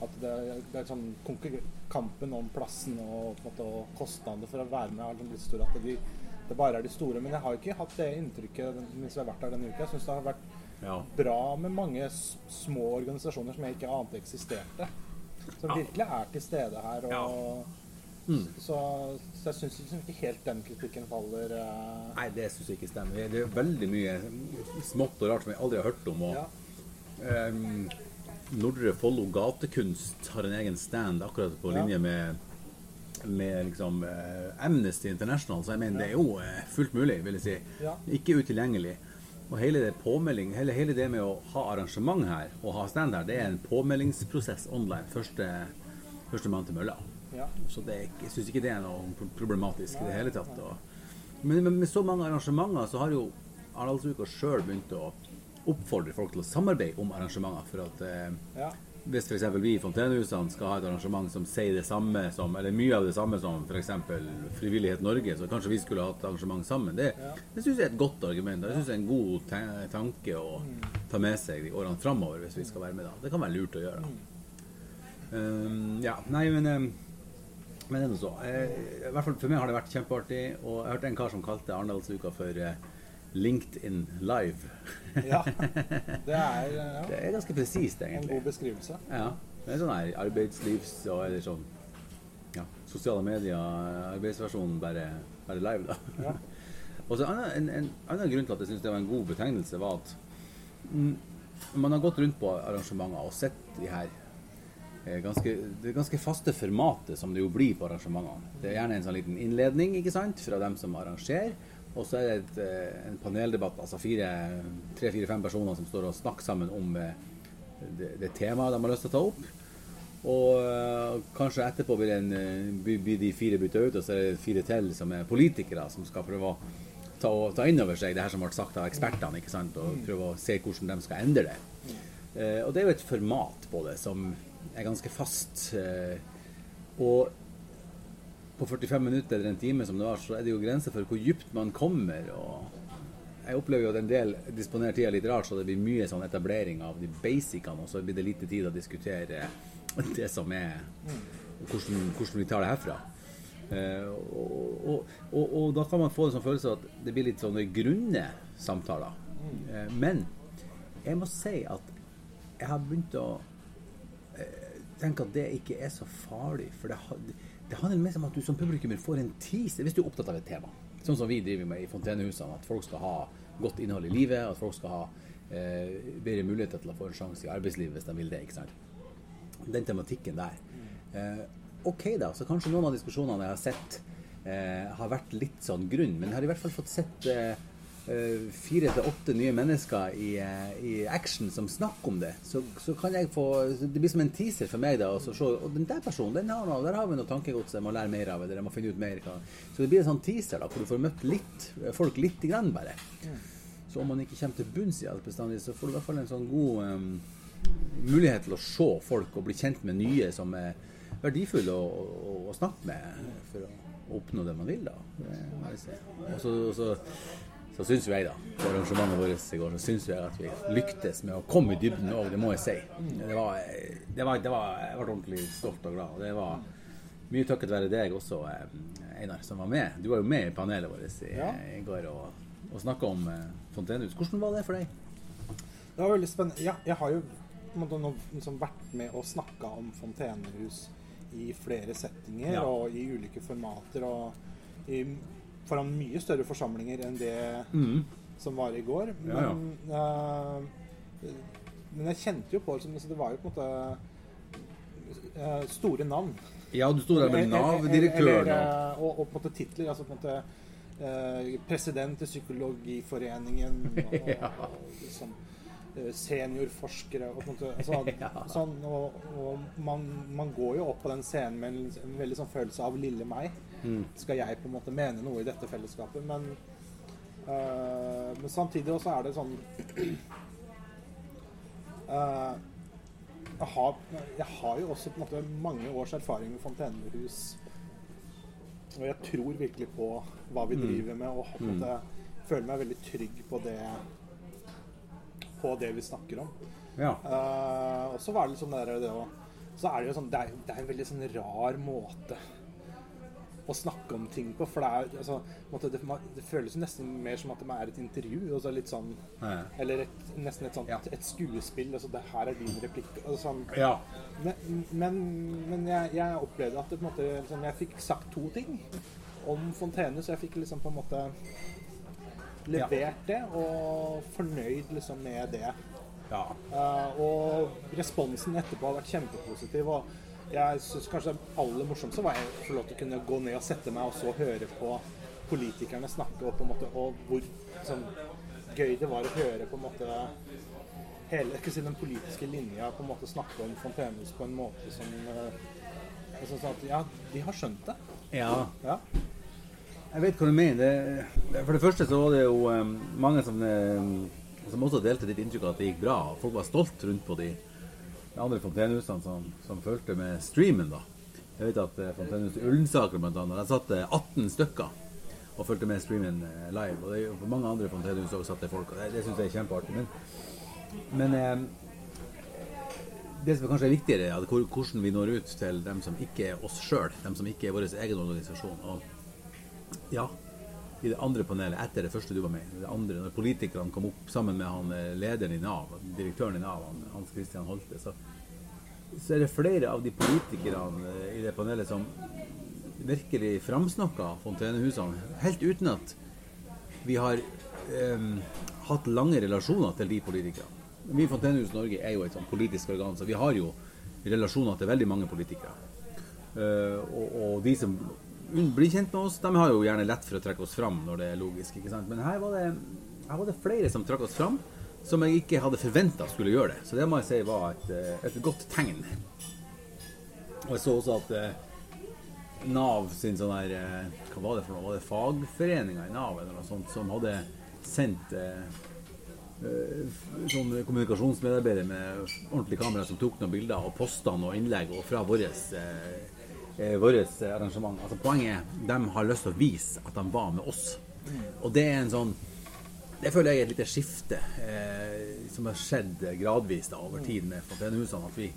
At det, det er sånn kampen om plassen og, og kostnader for å være med har liksom blitt stor. At de, det bare er de store. Men jeg har ikke hatt det inntrykket mens vi har vært her denne uka. Jeg syns det har vært Ja. bra med mange små organisasjoner som jeg ikke ante eksisterte. Som virkelig er til stede her. Og, så, så jeg syns liksom ikke helt den kritikken faller Uh... Nei, det syns jeg ikke stemmer. Det er veldig mye smått og rart som jeg aldri har hørt om. Og, Ja. ehm, Nordre Follo gatekunst har en egen stand akkurat på Ja. linje med, med liksom, eh, Amnesty International, så jeg mener det er jo eh, fullt mulig, vil jeg si. Ja. Ikke utilgjengelig. Og hele det hele, hele det med å ha arrangement her og ha stand her, det er en påmeldingsprosess online. Første, første mann til mølla. Ja. Så det er, jeg syns ikke det er noe problematisk i det hele tatt. Og, men med, med så mange arrangementer så har jo Arendalsuka sjøl begynt å oppfordre folk til å samarbeide om arrangementer. For at eh, Ja. Hvis f.eks. vi i Fontenehusene skal ha et arrangement som sier det samme som, eller mye av det samme som f.eks. Frivillighet Norge, så kanskje vi skulle hatt arrangement sammen. Det, det syns jeg er et godt argument. Det syns jeg er en god tanke å ta med seg de årene framover hvis vi skal være med. da. Det kan være lurt å gjøre. Um, ja, nei, men um, men det er nå så. Eh, I hvert fall for meg har det vært kjempeartig. Og jeg hørte en kar som kalte Arendalsuka for eh, LinkedIn Live. Ja. [laughs] Det er ja, Det er ganske presist, en god beskrivelse. Ja. Det er sånn her arbeidslivs- og eller sånn ja, sosiale medier, arbeidsversjonen bare, bare live, da. Ja. [laughs] og så en, en annen grunn til at jeg syns det var en god betegnelse, var at mm, man har gått rundt på arrangementer og sett de her eh, ganske, det ganske faste formatet som det jo blir på arrangementene. Det er gjerne en sånn liten innledning ikke sant, fra dem som arrangerer. Og så er det et, eh, en paneldebatt, altså tre-fire-fem personer som står og snakker sammen om eh, det, det temaet de har lyst til å ta opp. Og eh, kanskje etterpå blir, en, blir de fire bytta ut, og så er det fire til som er politikere, som skal prøve å ta, ta inn over seg det her som ble sagt av ekspertene, ikke sant? og prøve å se hvordan de skal endre det. Og det er jo et format på det som er ganske fast. Og på 45 minutter eller en time som det var, så er det jo grenser for hvor dypt man kommer. og jeg opplever jo at en del disponerer tida litt rart, så det blir mye sånn etablering av de basicene, og så blir det lite tid å diskutere [laughs] det som er hvordan, hvordan vi tar det herfra. Eh, og, og, og, og da kan man få en sånn følelse av at det blir litt sånne grunne samtaler. Eh, men jeg må si at jeg har begynt å eh, tenke at det ikke er så farlig. For det, ha- det handler mest om at du som publikummer får en tease hvis du er opptatt av et tema. Sånn som vi driver med i Fontenehusene, at folk skal ha godt innhold i livet, at folk skal ha eh, bedre muligheter til å få en sjanse i arbeidslivet hvis de vil det. ikke sant? den tematikken der. Eh, OK, da. Så kanskje noen av diskusjonene jeg har sett, eh, har vært litt sånn grunn. Men jeg har i hvert fall fått sett eh, fire til åtte nye mennesker i, eh, i action som snakker om det. Så, så kan jeg få Det blir som en teaser for meg, da. Så se og den der personen, den har der har vi noe tankegods jeg må lære mer av. Eller jeg må finne ut mer. hva- Så det blir en sånn teaser da, hvor du får møtt litt, folk lite grann, bare. Så om man ikke kommer til bunns i alt bestandig, så får du i hvert fall en sånn god um, mulighet til å se folk og bli kjent med nye som er verdifulle å, å, å snakke med for å oppnå det man vil, da. Og så, så, syns jo jeg, da, på arrangementet vårt i går, så syns jeg at vi lyktes med å komme i dybden òg, det må jeg si. Det var, det var, det var, jeg ble ordentlig stolt og glad. og Det var mye takket være deg også, eh, Einar, som var med. Du var jo med i panelet vårt i, Ja. i går og, og snakka om eh, fontenehus. Hvordan var det for deg? Det var veldig spennende. Ja, jeg har jo måte nå liksom vært med og snakka om fontenehus i flere settinger Ja. og i ulike formater. Og i, foran mye større forsamlinger enn det Mm. som var i går. Ja, ja. Men, eh, men jeg kjente jo på det som altså, Det var jo på en måte uh, store navn. Ja, du sto der med Nav-direktøren eller, og eh, og, og på en måte titler. Altså på en måte uh, president i Psykologiforeningen og, [laughs] Ja. og liksom, seniorforskere og måte altså, [laughs] Ja. sånn, og, og man, man går jo opp på den scenen med en, en veldig sånn følelse av lille meg. Mm. Skal jeg på en måte mene noe i dette fellesskapet? Men, eh, men samtidig også er det sånn [clears throat] eh, jeg, har, jeg har jo også på en måte mange års erfaring med fontenehus. Og jeg tror virkelig på hva vi driver med, og måte føler meg veldig trygg på det på det vi snakker om. Ja. Uh, og så var det liksom det der det å Så er det jo sånn Det er, det er en veldig sånn rar måte å snakke om ting på. For det er altså, det, det føles jo nesten mer som at det er et intervju. Altså litt sånn Ja. Eller et, nesten et sånt Ja. et skuespill. Altså det her er din replikk. Altså, sånn, ja. men, men, men jeg, jeg opplevde at det, måte, liksom, jeg fikk sagt to ting om Fontene, så jeg fikk liksom på en måte levert det, og fornøyd liksom med det. ja. Eh, og responsen etterpå har vært kjempepositiv. Og jeg syns kanskje det aller morsomste var å få lov til å kunne gå ned og sette meg og så høre på politikerne snakke, og, på en måte, og hvor sånn, gøy det var å høre på en måte hele ikke si, den politiske linja på en måte snakke om Fontenehus på en måte som jeg at, Ja, de har skjønt det. ja. Ja. Jeg vet hva du mener. Det, for det første så var det jo um, mange som, um, som også delte ditt inntrykk av at det gikk bra. Folk var stolt rundt på de, de andre fontenehusene som, som fulgte med streamen. da. Jeg vet at uh, Fontenehuset Ullensaker blant annet, der satt det 18 stykker og fulgte med streamen uh, live. Og det, er på mange andre fontenehus også satt det folk, og det, det syns jeg er kjempeartig. Men, men eh, det som kanskje er viktigere, er hvor- hvordan vi når ut til dem som ikke er oss sjøl, dem som ikke er vår egen organisasjon. Og ja, i det andre panelet, etter det første du var med i, det andre, når politikerne kom opp sammen med han eh, lederen i Nav, direktøren i Nav, han, Hans Christian Holte, så, så er det flere av de politikerne eh, i det panelet som virkelig framsnakka fontenehusene, helt uten at vi har em, hatt lange relasjoner til de politikerne. Vi i Fontenehus Norge er jo et sånn politisk organ, så vi har jo relasjoner til veldig mange politikere. Uh, og, og de som un- blir kjent med oss, de har jo gjerne lett for å trekke oss fram når det er logisk. ikke sant? Men her var det, her var det flere som trakk oss fram, som jeg ikke hadde forventa skulle gjøre det. Så det må jeg si var et, eh, et godt tegn. Og jeg så også at eh, Nav sin sånn her eh, Hva var det for noe? Var det fagforeninga i Nav eller noe sånt som hadde sendt sånn kommunikasjonsmedarbeidere med ordentlig kamera som tok noen bilder og posta noen innlegg og fra vår eh, eh, vårt arrangement. Altså Poenget er at de har lyst til å vise at de var med oss. Og det er en sånn Det føler jeg er et lite skifte eh, som har skjedd gradvis da, over tid med fontenehusene. At vi,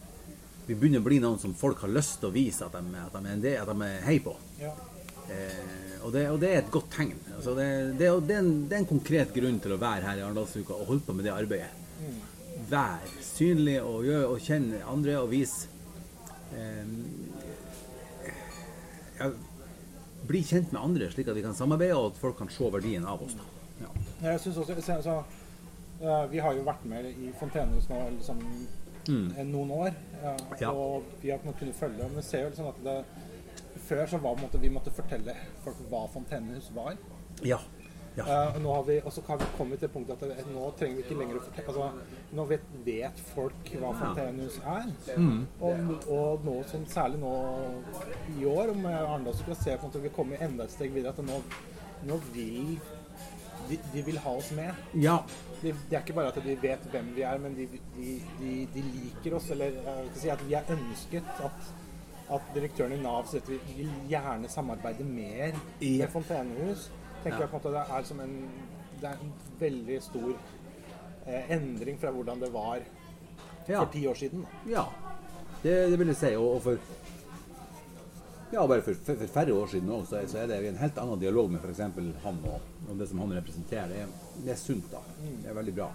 vi begynner å bli noen som folk har lyst til å vise at de, at de er en del, at de er hei på. Ja. Eh, og, det, og det er et godt tegn. Altså det, det, er en, det er en konkret grunn til å være her i Arendalsuka og holde på med det arbeidet. Vær synlig og, gjør, og kjenne andre og vise eh, ja, Bli kjent med andre, slik at vi kan samarbeide og at folk kan se verdien av oss. Ja. Jeg synes også, så, så, eh, vi har jo vært med i Fontenehus nå liksom, mm. noen år. Uh, Ja. Og vi har ikke kunnet følge. Men vi ser jo liksom at det Før så var måtte, vi måtte fortelle folk hva fontenehus var. Ja. Ja. Uh, nå har vi, og så har vi kommet til punktet at nå trenger vi ikke lenger å fortelle altså, Nå vet, vet folk hva fontenehus er. Mm. Og, og nå, som særlig nå i år, med Arendalsuka, ser jeg på at vi kommer enda et steg videre. At nå, nå vil de, de vil ha oss med. ja. Det de er ikke bare at de vet hvem vi er, men de, de, liker oss. Eller jeg vil ikke si at vi er ønsket. At, at direktøren i Nav sier at vi vil gjerne samarbeide mer med fontenehus. Tenker jeg på en måte Det er som en, det er en veldig stor eh, endring fra hvordan det var Ja. for ti år siden. Da. Ja, det, det vil jeg si. Og, og for ja, bare for, for, for færre år siden også, så, så er det en helt annen dialog med f.eks. han og, og det som han representerer. Det er, det er sunt, da. Det er veldig bra.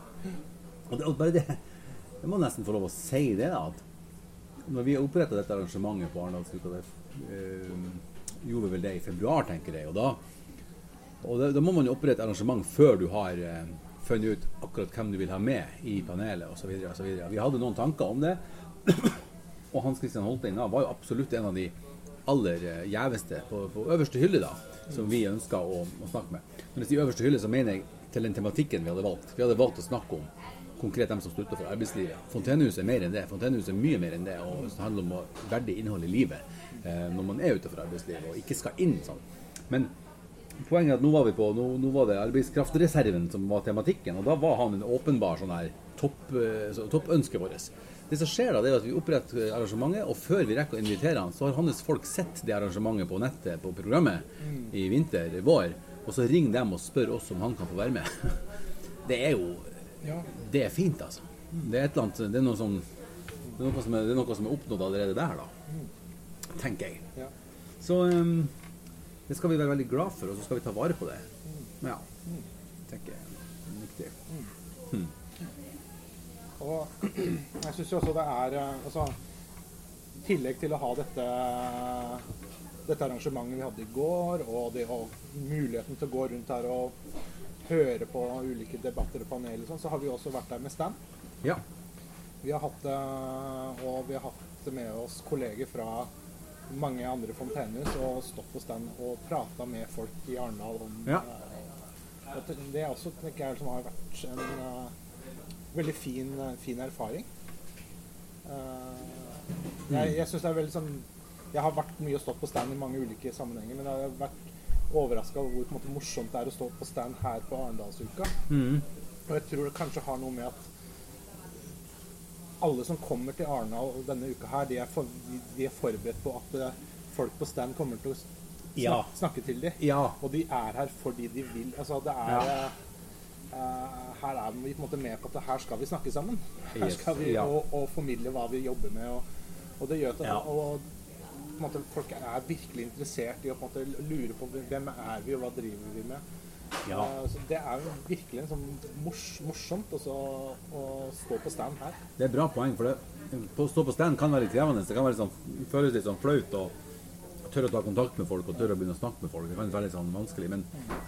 Og, det, og bare det Jeg må nesten få lov å si det, da. At når vi oppretta dette arrangementet på Arendalsuka, det øh, gjorde vi vel det i februar, tenker jeg. Og da, og da, da må man jo opprette arrangement før du har eh, funnet ut akkurat hvem du vil ha med i panelet osv. Vi hadde noen tanker om det. [clears throat] Og Hans Christian Holtein da, var jo absolutt en av de aller eh, gjeveste på, på øverste hylle, da, som vi ønska å, å snakke med. Når jeg sier øverste hylle, så mener jeg til den tematikken vi hadde valgt. Vi hadde valgt å snakke om konkret dem som står utenfor arbeidslivet. Fontenehus er mer enn det. Fontenehus er mye mer enn det. Og det handler om å verdig innhold i livet eh, når man er utenfor arbeidslivet og ikke skal inn sånn. Men poenget er at nå var vi på, nå, nå var det arbeidskraftreserven som var tematikken, og da var han en åpenbar sånn her topp, eh, vårt. Det som skjer da, det er at vi oppretter arrangementet, og før vi rekker å invitere han, så har hans folk sett det arrangementet på nettet på programmet i vinter, vår, og så ringer dem og spør oss om han kan få være med. [laughs] Det er jo Ja. Det er fint, altså. Det er et eller annet Det er noe som det er noe som er, er, noe som er oppnådd allerede der, da. Tenker jeg. Ja. Så um, det skal vi være veldig glad for, og så skal vi ta vare på det. Ja. Tenker jeg. Er Viktig. Og jeg syns jo også det er eh, altså, I tillegg til å ha dette, dette arrangementet vi hadde i går, og det, å muligheten til å gå rundt her og høre på ulike debatter og paneler, sånn, så har vi også vært der med stand. Ja. Vi har hatt det, og vi har hatt med oss kolleger fra mange andre fontenehus og stått på stand og prata med folk i Arendal om Ja. uh, det- er også tenker jeg, som har vært en uh, veldig fin, eh, fin erfaring. Uh, jeg jeg syns det er veldig sånn Jeg har vært mye og stått på stand i mange ulike sammenhenger, men jeg har vært overraska over hvor måte, morsomt det er å stå på stand her på Arendalsuka. Mm. Og jeg tror det kanskje har noe med at alle som kommer til Arendal denne uka her, de er, for, de, de er forberedt på at eh, folk på stand kommer til å snakke, Ja. snakke til dem. Ja. Og de er her fordi de vil. Altså, det er Ja. uh, Her er vi på en måte med på at her skal vi snakke sammen. Her skal vi og, og formidle hva vi jobber med. Og, og det gjør at og, på en måte, folk er virkelig interessert i å på en måte lure på hvem er vi og hva driver vi med. Ja. Eh, så det er jo virkelig en sånn mors, morsomt også, å stå på stand her. Det er bra poeng, for det å stå på stand kan være litt krevende. Det kan være litt sånn, føles litt sånn flaut å tørre å ta kontakt med folk og tørre å begynne å snakke med folk. Det kan være litt sånn vanskelig, men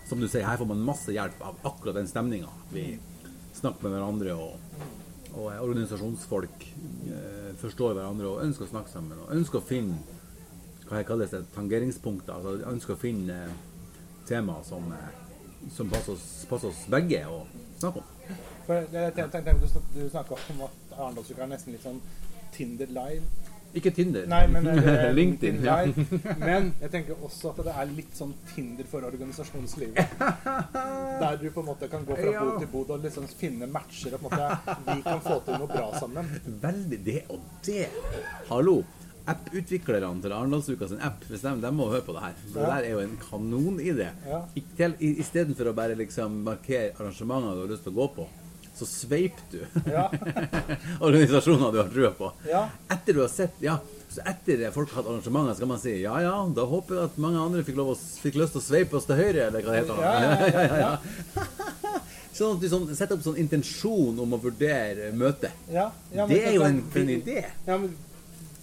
som du sier, her får man masse hjelp av akkurat den stemninga. Vi snakker med hverandre, og, og organisasjonsfolk eh, forstår hverandre og ønsker å snakke sammen. Og ønsker å finne hva jeg kalles det, tangeringspunkter. Altså ønsker å finne eh, temaer som, eh, som passer oss, passer oss begge å snakke om. For jeg, tenkte du, snakka om at Arendalsuka er nesten litt sånn Tinder live. Ikke Tinder. Nei, men [laughs] eh, LinkedIn. Ja. live. Men jeg tenker også at det er litt sånn Tinder for organisasjonslivet. [laughs] Der du på en måte kan gå fra bod til bod og liksom finne matcher. Og på en måte, vi kan få til noe bra sammen. Veldig det og det. Hallo. App-utviklerne til Arendalsuka sin app, hvis de, de må høre på det her. For det der er jo en kanonidé. Ja. Istedenfor å bare liksom markere arrangementer du har lyst til å gå på, så sveiper du Ja. [laughs] organisasjoner du har trua på. Ja. Etter du har sett Ja, så etter det folk har hatt arrangementer, skal man si ja ja, da håper jeg at mange andre fikk, lov å, fikk lyst til å sveipe oss til høyre, eller hva det heter. Ja, ja, ja, ja. [laughs] Sånn at du sånn, setter opp sånn intensjon om å vurdere møtet. Ja, ja, det er jo en, fin idé. Ja, men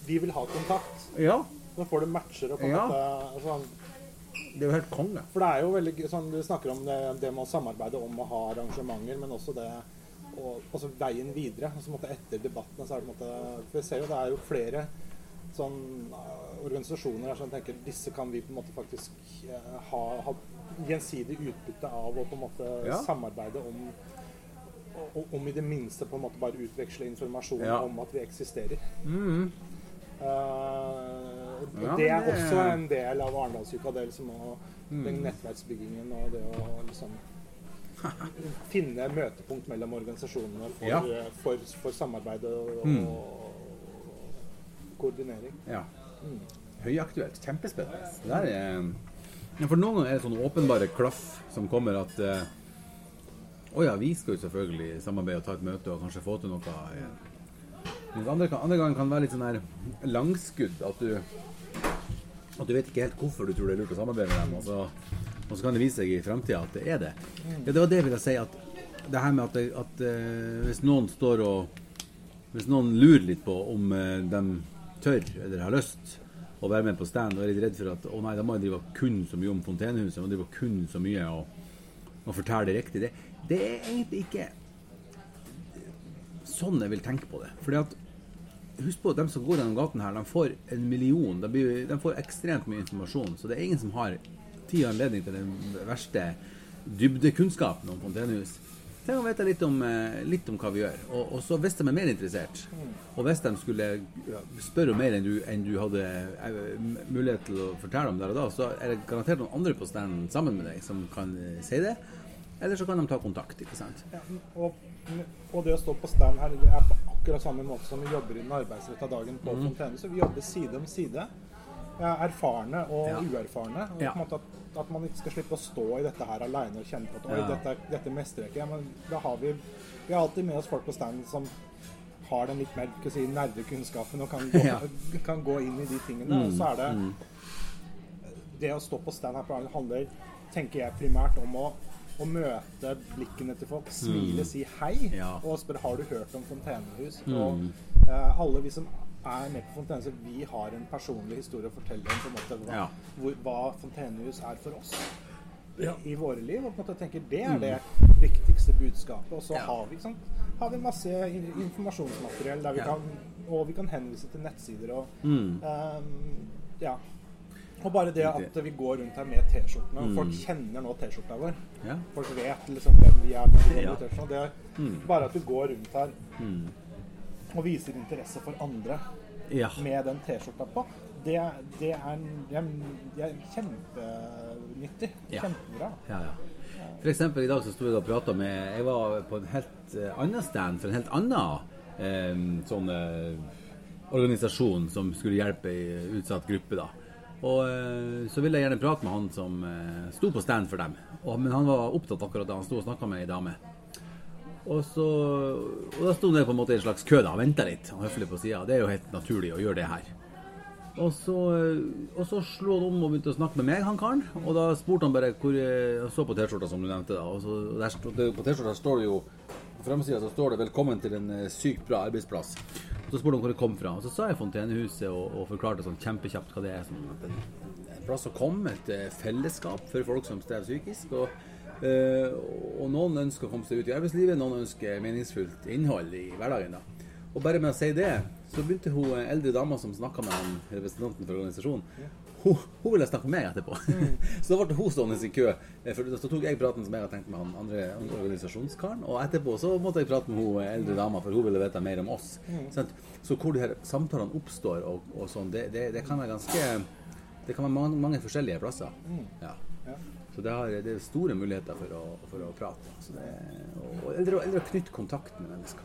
vi vil ha kontakt. Ja. Så får du matcher og på en Ja. måte altså, Det er jo helt konge. For det er jo veldig sånn, Du snakker om det, det med å samarbeide om å ha arrangementer, men også det og altså veien videre. Altså, på en etter debattene så er det måtte, For jeg ser jo det er jo flere sånn eh, organisasjoner her som tenker disse kan vi på en måte faktisk eh, ha, ha gjensidig utbytte av og på en måte Ja. samarbeide om og- om i det minste på en måte bare utveksle informasjon Ja. om at vi eksisterer. Mm. Eh, og Ja, det er det- også en del av Arendalsuka. del som liksom å, Mm. den nettverksbyggingen og det å liksom [laughs] finne møtepunkt mellom organisasjonene for, Ja. eh, for, for samarbeid og, Mm. og koordinering. Ja. Mm. Høyaktuelt. Kjempespennende. Det der er ja, For noen ganger er det sånn åpenbare klaff som kommer at eh, Å ja, vi skal jo selvfølgelig samarbeide og ta et møte og kanskje få til noe. Eh. Mens andre, andre ganger kan det være litt sånn her langskudd. At du at du vet ikke helt hvorfor du tror det er lurt å samarbeide med dem. Og så, og så kan det vise seg i framtida at det er det. Ja, det var det jeg ville si. At det her med at, at uh, hvis noen står og Hvis noen lurer litt på om uh, de tør eller har lyst å være med på stand og er litt redd for at å nei, da må jeg drive kun så mye om Fontenehuset må drive kun så mye og, og fortelle det riktig. Det, det er egentlig ikke sånn jeg vil tenke på det. Fordi at Husk på at de som går gjennom gaten her, de får en million. De, blir, de får ekstremt mye informasjon. Så det er ingen som har tid og anledning til den verste dybdekunnskapen om fontenehus. Tenk å vite litt om, eh, litt om hva vi gjør. Og, og så hvis de er mer interessert, og hvis de skulle spørre om mer enn du, enn du hadde eh, mulighet til å fortelle om der og da, så er det garantert noen andre på standen sammen med deg som kan eh, si det. Eller så kan de ta kontakt. ikke sant? Ja, og, og det å stå på stand her er på akkurat samme måte som vi jobber i den arbeidsretta dagen på mm. Fontene. Så vi jobber side om side. Erfarne og Ja. uerfarne. Og Ja. at, at man ikke skal slippe å stå i dette her aleine og kjenne på at Oi, Ja. dette, dette mestrer jeg ikke. Men da har vi Vi har alltid med oss folk på stand som har den litt mer si, nerdekunnskapen og kan gå, [laughs] kan gå inn i de tingene. Og så er det Mm. det å stå på stand her på Arendal handler, tenker jeg, primært om å, å møte blikkene til folk, smile, si hei, Mm. Ja. og spørre har du hørt om fontenehus. Mm. Og eh, alle vi som er med på fontenehus, vi har en personlig historie å fortelle om på en måte hva, Ja. hvor, hva fontenehus er for oss i, i våre liv. Og på en måte tenker det Mm. er det viktigste budskapet. Og så Ja. har vi sant, har vi masse informasjonsmateriell der vi Ja. kan, og vi kan henvise til nettsider og Mm. um, ja. Og bare det at vi går rundt her med T-skjortene, Mm. folk kjenner nå T-skjorta vår. Ja. Folk vet liksom hvem vi er. når vi går Ja. Det Mm. bare at du går rundt her Mm. og viser interesse for andre Ja. med den T-skjorta på, det, det, er, det, er, det er kjempenyttig. Kjempebra. Ja, ja. For eksempel i dag så sto jeg og prata med Jeg var på en helt eh, annen stand for en helt annen eh, sånn eh, organisasjon som skulle hjelpe ei utsatt gruppe, da. Og eh, så ville jeg gjerne prate med han som eh, sto på stand for dem. Og, men han var opptatt akkurat da han sto og snakka med ei dame. Og, så, og da sto han på en måte i en slags kø da, og venta litt, han høflig på sida. Det er jo helt naturlig å gjøre det her. Og så, og så slo han om og begynte å snakke med meg, han karen. Og da spurte han bare hvor Han så på T-skjorta, som du nevnte. da, og så, der, På T-skjorta står det jo På framsida står det 'Velkommen til en eh, sykt bra arbeidsplass'. Så spurte han hvor det kom fra. Og så sa jeg Fontenehuset og, og forklarte sånn kjempekjapt hva det er. Sånn, at en, plass å komme, et eh, fellesskap for folk som strever psykisk. Og, eh, og noen ønsker å komme seg ut i arbeidslivet, noen ønsker meningsfullt innhold i hverdagen. da. Og bare med å si det, så begynte hun eh, eldre dama som snakka med representanten for organisasjonen, hun, hun ville snakke med meg etterpå. [laughs] så da ble hun stående i kø. eh, For så tok jeg praten som jeg hadde tenkt med han andre organisasjonskaren. Og etterpå så måtte jeg prate med hun eldre dama, for hun ville vite mer om oss. Mm. Så hvor de her samtalene oppstår og, og sånn, det, det, det kan være ganske Det kan være mange, mange forskjellige plasser. Ja. Ja. Så det, har, det er store muligheter for å, for å prate. Så det, og, eller, eller å knytte kontakt med mennesker.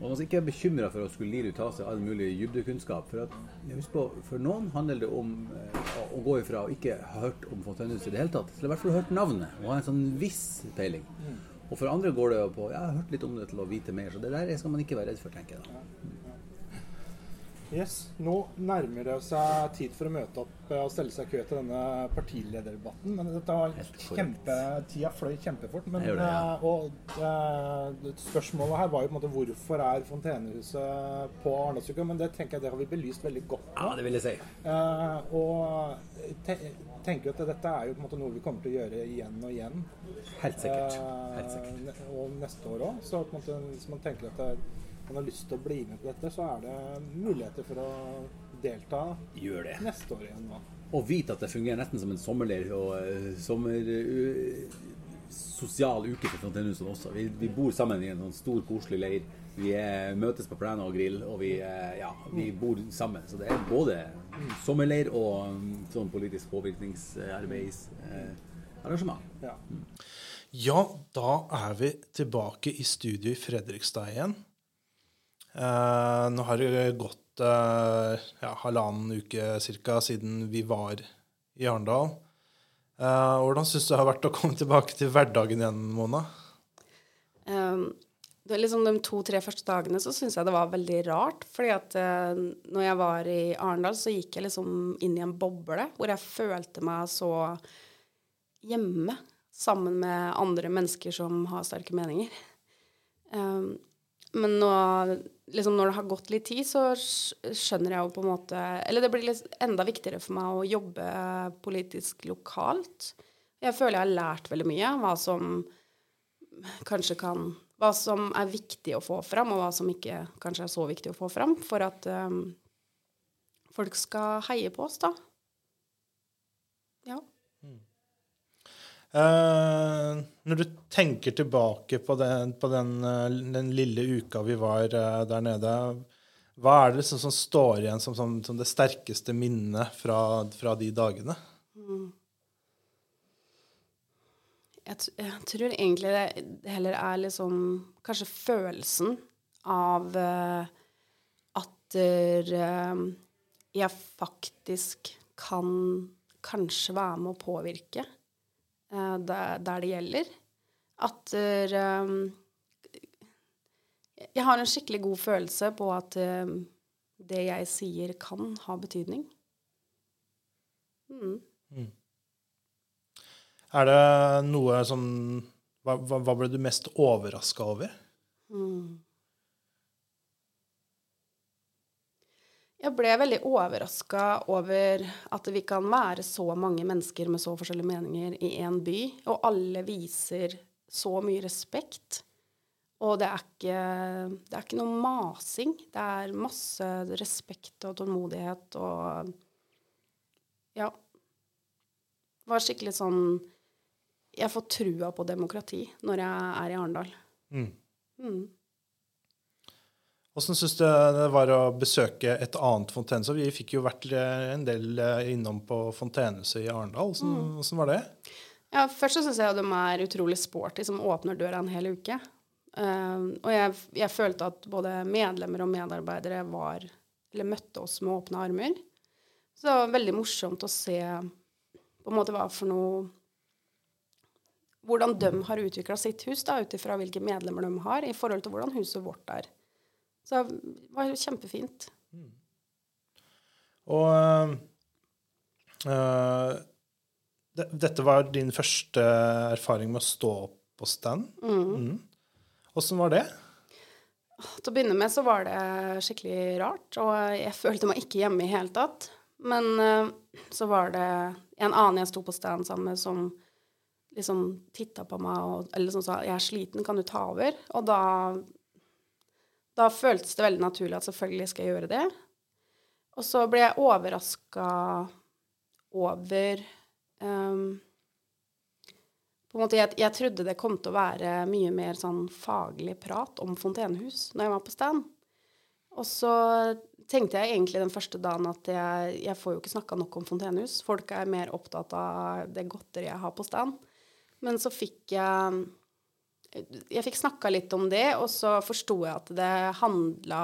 Og man skal ikke være bekymra for å skulle lire ut av seg all mulig dybdekunnskap. For, at, husk på, for noen handler det om eh, å, å gå ifra å ikke ha hørt om Fontenehuset i det hele tatt, til i hvert fall hørt navnet og ha en sånn viss peiling. Og for andre går det på ja, jeg har hørt litt om det til å vite mer. Så det der skal man ikke være redd for, tenker jeg. da. Yes. Nå nærmer det seg tid for å møte opp eh, og stelle seg i kø til denne partilederdebatten. Men dette var kjempe, tida fløy kjempefort. Men, det, ja. eh, og uh, spørsmålet her var jo på en måte hvorfor er Fontenehuset på Arendalsuka? Men det tenker jeg det har vi belyst veldig godt nå. Ja, det vil jeg si. Uh, og te tenker at dette er jo på en måte noe vi kommer til å gjøre igjen og igjen. Helt sikkert. Helt sikkert. og neste år òg. Så på en måte, hvis man tenker at det er, man har lyst til å bli med på dette, så er det muligheter for å delta Gjør det. neste år igjen. Da. Og vite at det fungerer nesten som en sommerleir og eh, sommer... eh, sosial uke for Fontenehuset også. Vi, vi bor sammen i en sånn stor, koselig leir. Vi eh, møtes på plenen og grill, og vi, eh, ja, vi bor sammen. Så det er både sommerleir og mm, sånn politisk påvirkningsarbeidsarrangement. Ja. ja, da er vi tilbake i studio i Fredrikstad igjen. Eh, nå har det gått eh, ja, halvannen uke cirka siden vi var i Arendal. Eh, hvordan syns du det har vært å komme tilbake til hverdagen igjen, Mona? Um, liksom De to-tre første dagene så syns jeg det var veldig rart. fordi at uh, når jeg var i Arendal, så gikk jeg liksom inn i en boble hvor jeg følte meg så hjemme sammen med andre mennesker som har sterke meninger. Um, men nå, liksom når det har gått litt tid, så skjønner jeg jo på en måte Eller det blir litt enda viktigere for meg å jobbe politisk lokalt. Jeg føler jeg har lært veldig mye. Hva som kanskje kan Hva som er viktig å få fram, og hva som ikke kanskje er så viktig å få fram, for at um, folk skal heie på oss, da. Ja. Eh, når du tenker tilbake på den, på den, eh, den lille uka vi var eh, der nede, hva er det liksom som står igjen som, som, som det sterkeste minnet fra, fra de dagene? Jeg, t- jeg tror egentlig det heller er liksom Kanskje følelsen av uh, at uh, jeg faktisk kan kanskje være med å påvirke eh, der, der det gjelder. At um, Jeg har en skikkelig god følelse på at eh, det jeg sier, kan ha betydning. Mm. Er det noe som hva, hva ble du mest overraska over? Mm. Jeg ble veldig overraska over at vi kan være så mange mennesker med så forskjellige meninger i én by, og alle viser så mye respekt. Og det er ikke, det er ikke noe masing. Det er masse respekt og tålmodighet og Ja. Det var skikkelig sånn Jeg får trua på demokrati når jeg er i Arendal. Mm. Mm. Åssen syns du det var å besøke et annet fontenehus? Vi fikk jo vært eh, en del eh, innom på fontenehuset i Arendal. Åssen åssen var det? Ja, først så syns jeg at de er utrolig sporty som åpner døra en hel uke. Uh, og jeg, jeg følte at både medlemmer og medarbeidere var Eller møtte oss med åpne armer. Så det var veldig morsomt å se på en måte hva for noe Hvordan de har utvikla sitt hus, ut ifra hvilke medlemmer de har, i forhold til hvordan huset vårt er. Så det var kjempefint. kjempefint. Og eh, det, dette var din første erfaring med å stå på stand. Mm. mm. var det? Til å begynne med så var det skikkelig rart, og jeg følte meg ikke hjemme i hele tatt. Men eh, så var det en annen jeg sto på stand sammen med, som liksom titta på meg og eller liksom sa 'Jeg er sliten, kan du ta over?' Og da Da føltes det veldig naturlig at selvfølgelig skal jeg gjøre det. Og så ble jeg overraska over um, på en måte, jeg, jeg trodde det kom til å være mye mer sånn faglig prat om fontenehus når jeg var på stand. Og så tenkte jeg egentlig den første dagen at jeg, jeg får jo ikke snakka nok om fontenehus. Folk er mer opptatt av det godteriet jeg har på stand. Men så fikk jeg Jeg fikk snakka litt om det, og så forsto jeg at det handla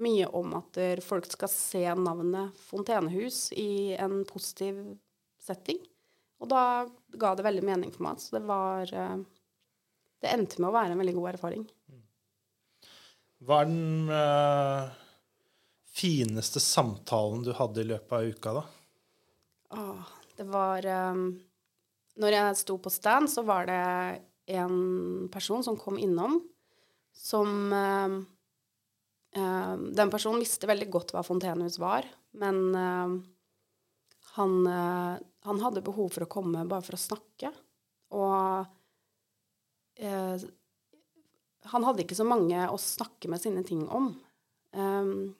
mye om at folk skal se navnet fontenehus i en positiv setting. Og da ga det veldig mening for meg. Så det var eh, Det endte med å være en veldig god erfaring. Hva er den øh, fineste samtalen du hadde i løpet av uka, da? Åh, det var øh, Når jeg sto på stand, så var det en person som kom innom, som um, um, Den personen visste veldig godt hva fontenehus var, men um, han, uh, han hadde behov for å komme bare for å snakke. Og uh, Han hadde ikke så mange å snakke med sine ting om. Um,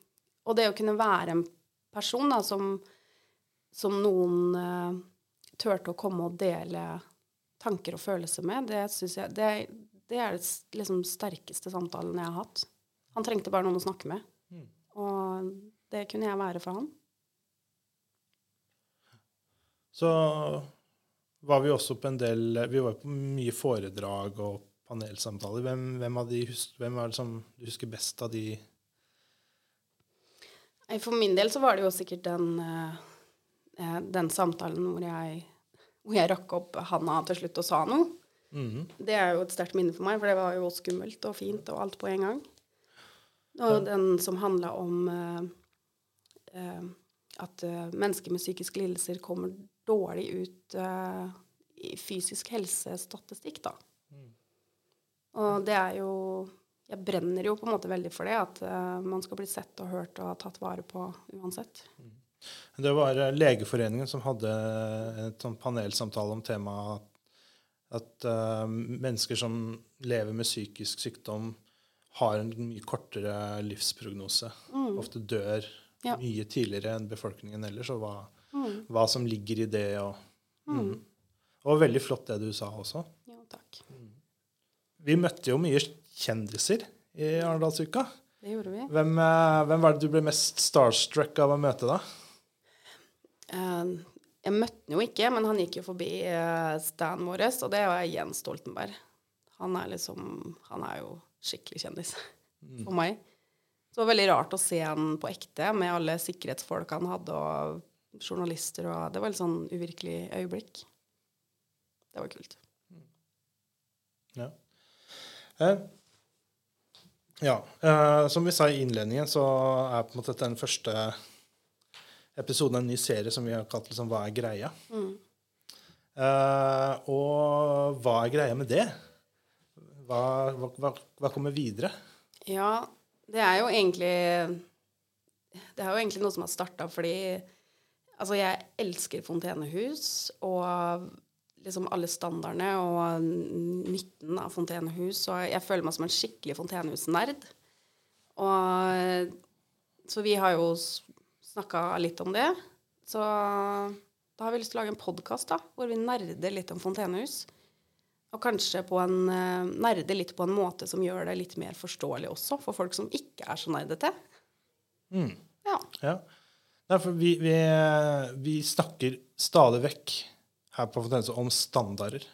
og det å kunne være en person da, som, som noen turte å komme og dele tanker og følelser med, det jeg det, det er det liksom sterkeste samtalen jeg har hatt. Han trengte bare noen å snakke med. Mm. Og det kunne jeg være for han. Så var vi også på en del Vi var på mye foredrag og panelsamtaler. Hvem, hvem, de, hvem er det som du husker best av de? For min del så var det jo sikkert den, eh, den samtalen hvor jeg, hvor jeg rakk opp handa til slutt og sa noe. Mhm. Det er jo et sterkt minne for meg, for det var jo skummelt og fint og alt på en gang. Og den som handla om uh, uh, at uh, mennesker med psykiske lidelser kommer dårlig ut i fysisk helsestatistikk, da. Og det er jo Jeg brenner jo på en måte veldig for det, at man skal bli sett og hørt og tatt vare på uansett. Det var eh, Legeforeningen som hadde et sånn panelsamtale om temaet at uh, mennesker som lever med psykisk sykdom, har en mye kortere livsprognose. Ofte dør Ja. mye tidligere enn befolkningen ellers, og hva, hva som ligger i det. Og, mm. og veldig flott det du sa også. Jo, takk. Vi møtte jo mye kjendiser i Arendalsuka. Det gjorde vi. Hvem, eh, hvem var det du ble mest starstruck av å møte, da? Eh, jeg møtte han jo ikke, men han gikk jo forbi uh, standen vår, og det var Jens Stoltenberg. Han er liksom Han er jo skikkelig kjendis for meg. Så det var veldig rart å se han på ekte, med alle sikkerhetsfolk han hadde, og journalister, og Det var et sånn uvirkelig øyeblikk. Det var kult. Ja. Eh, ja. Eh, som vi sa i innledningen, så er på en måte dette den første episoden av en ny serie som vi har kalt liksom, 'Hva er greia?' Eh, og hva er greia med det? Hva, hva, hva kommer videre? Ja, det er jo egentlig Det er jo egentlig noe som har starta fordi Altså, jeg elsker fontenehus og liksom alle standardene og nytten av fontenehus. Og jeg føler meg som en skikkelig fontenehusnerd. Og Så vi har jo snakka litt om det. Så da har vi lyst til å lage en podkast hvor vi nerder litt om fontenehus. Og kanskje på en, eh, nerde litt på en måte som gjør det litt mer forståelig også, for folk som ikke er så nerdete. Ja. Ja. Nei, for vi, vi, vi snakker stadig vekk her på Fontenehuset om standarder.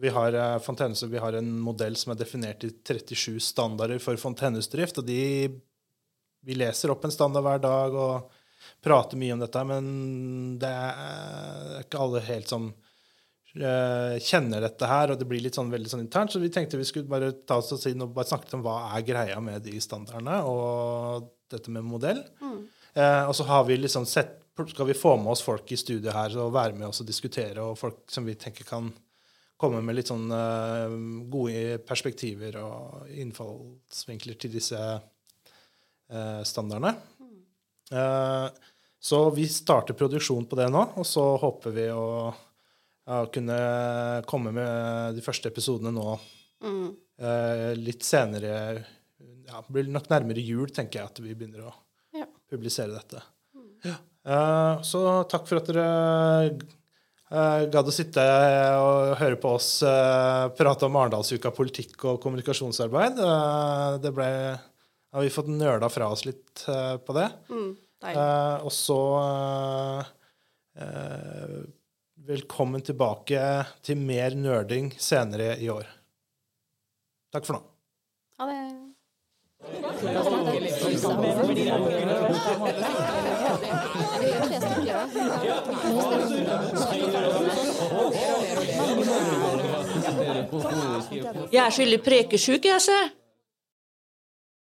Vi har, eh, vi har en modell som er definert i 37 standarder for fontenehusdrift. og de, Vi leser opp en standard hver dag og prater mye om dette, men det er ikke alle helt som eh, kjenner dette her, og det blir litt sånn veldig sånn internt. Så vi tenkte vi skulle bare ta oss og si noe, bare snakke om hva er greia med de standardene og dette med modell. Eh, og så har vi liksom sett skal vi få med oss folk i studiet her og være med oss og diskutere, og folk som vi tenker kan komme med litt sånn uh, gode perspektiver og innfallsvinkler til disse standardene. Eh, så vi starter produksjon på det nå, og så håper vi å ja, kunne komme med de første episodene nå mm. litt senere. Ja, blir nok nærmere jul, tenker jeg, at vi begynner å Ja. publisere dette. Ja. Eh, så takk for at dere gadd å sitte og høre på oss eh, prate om Arendalsuka politikk og kommunikasjonsarbeid. Eh, det ble har vi fått nøla fra oss litt uh, på det. Mm. Eh, og så uh, eh, Velkommen tilbake til mer nerding senere i år. Takk for nå. Ha det. Jeg er skyldig prekesjuk, jeg, se.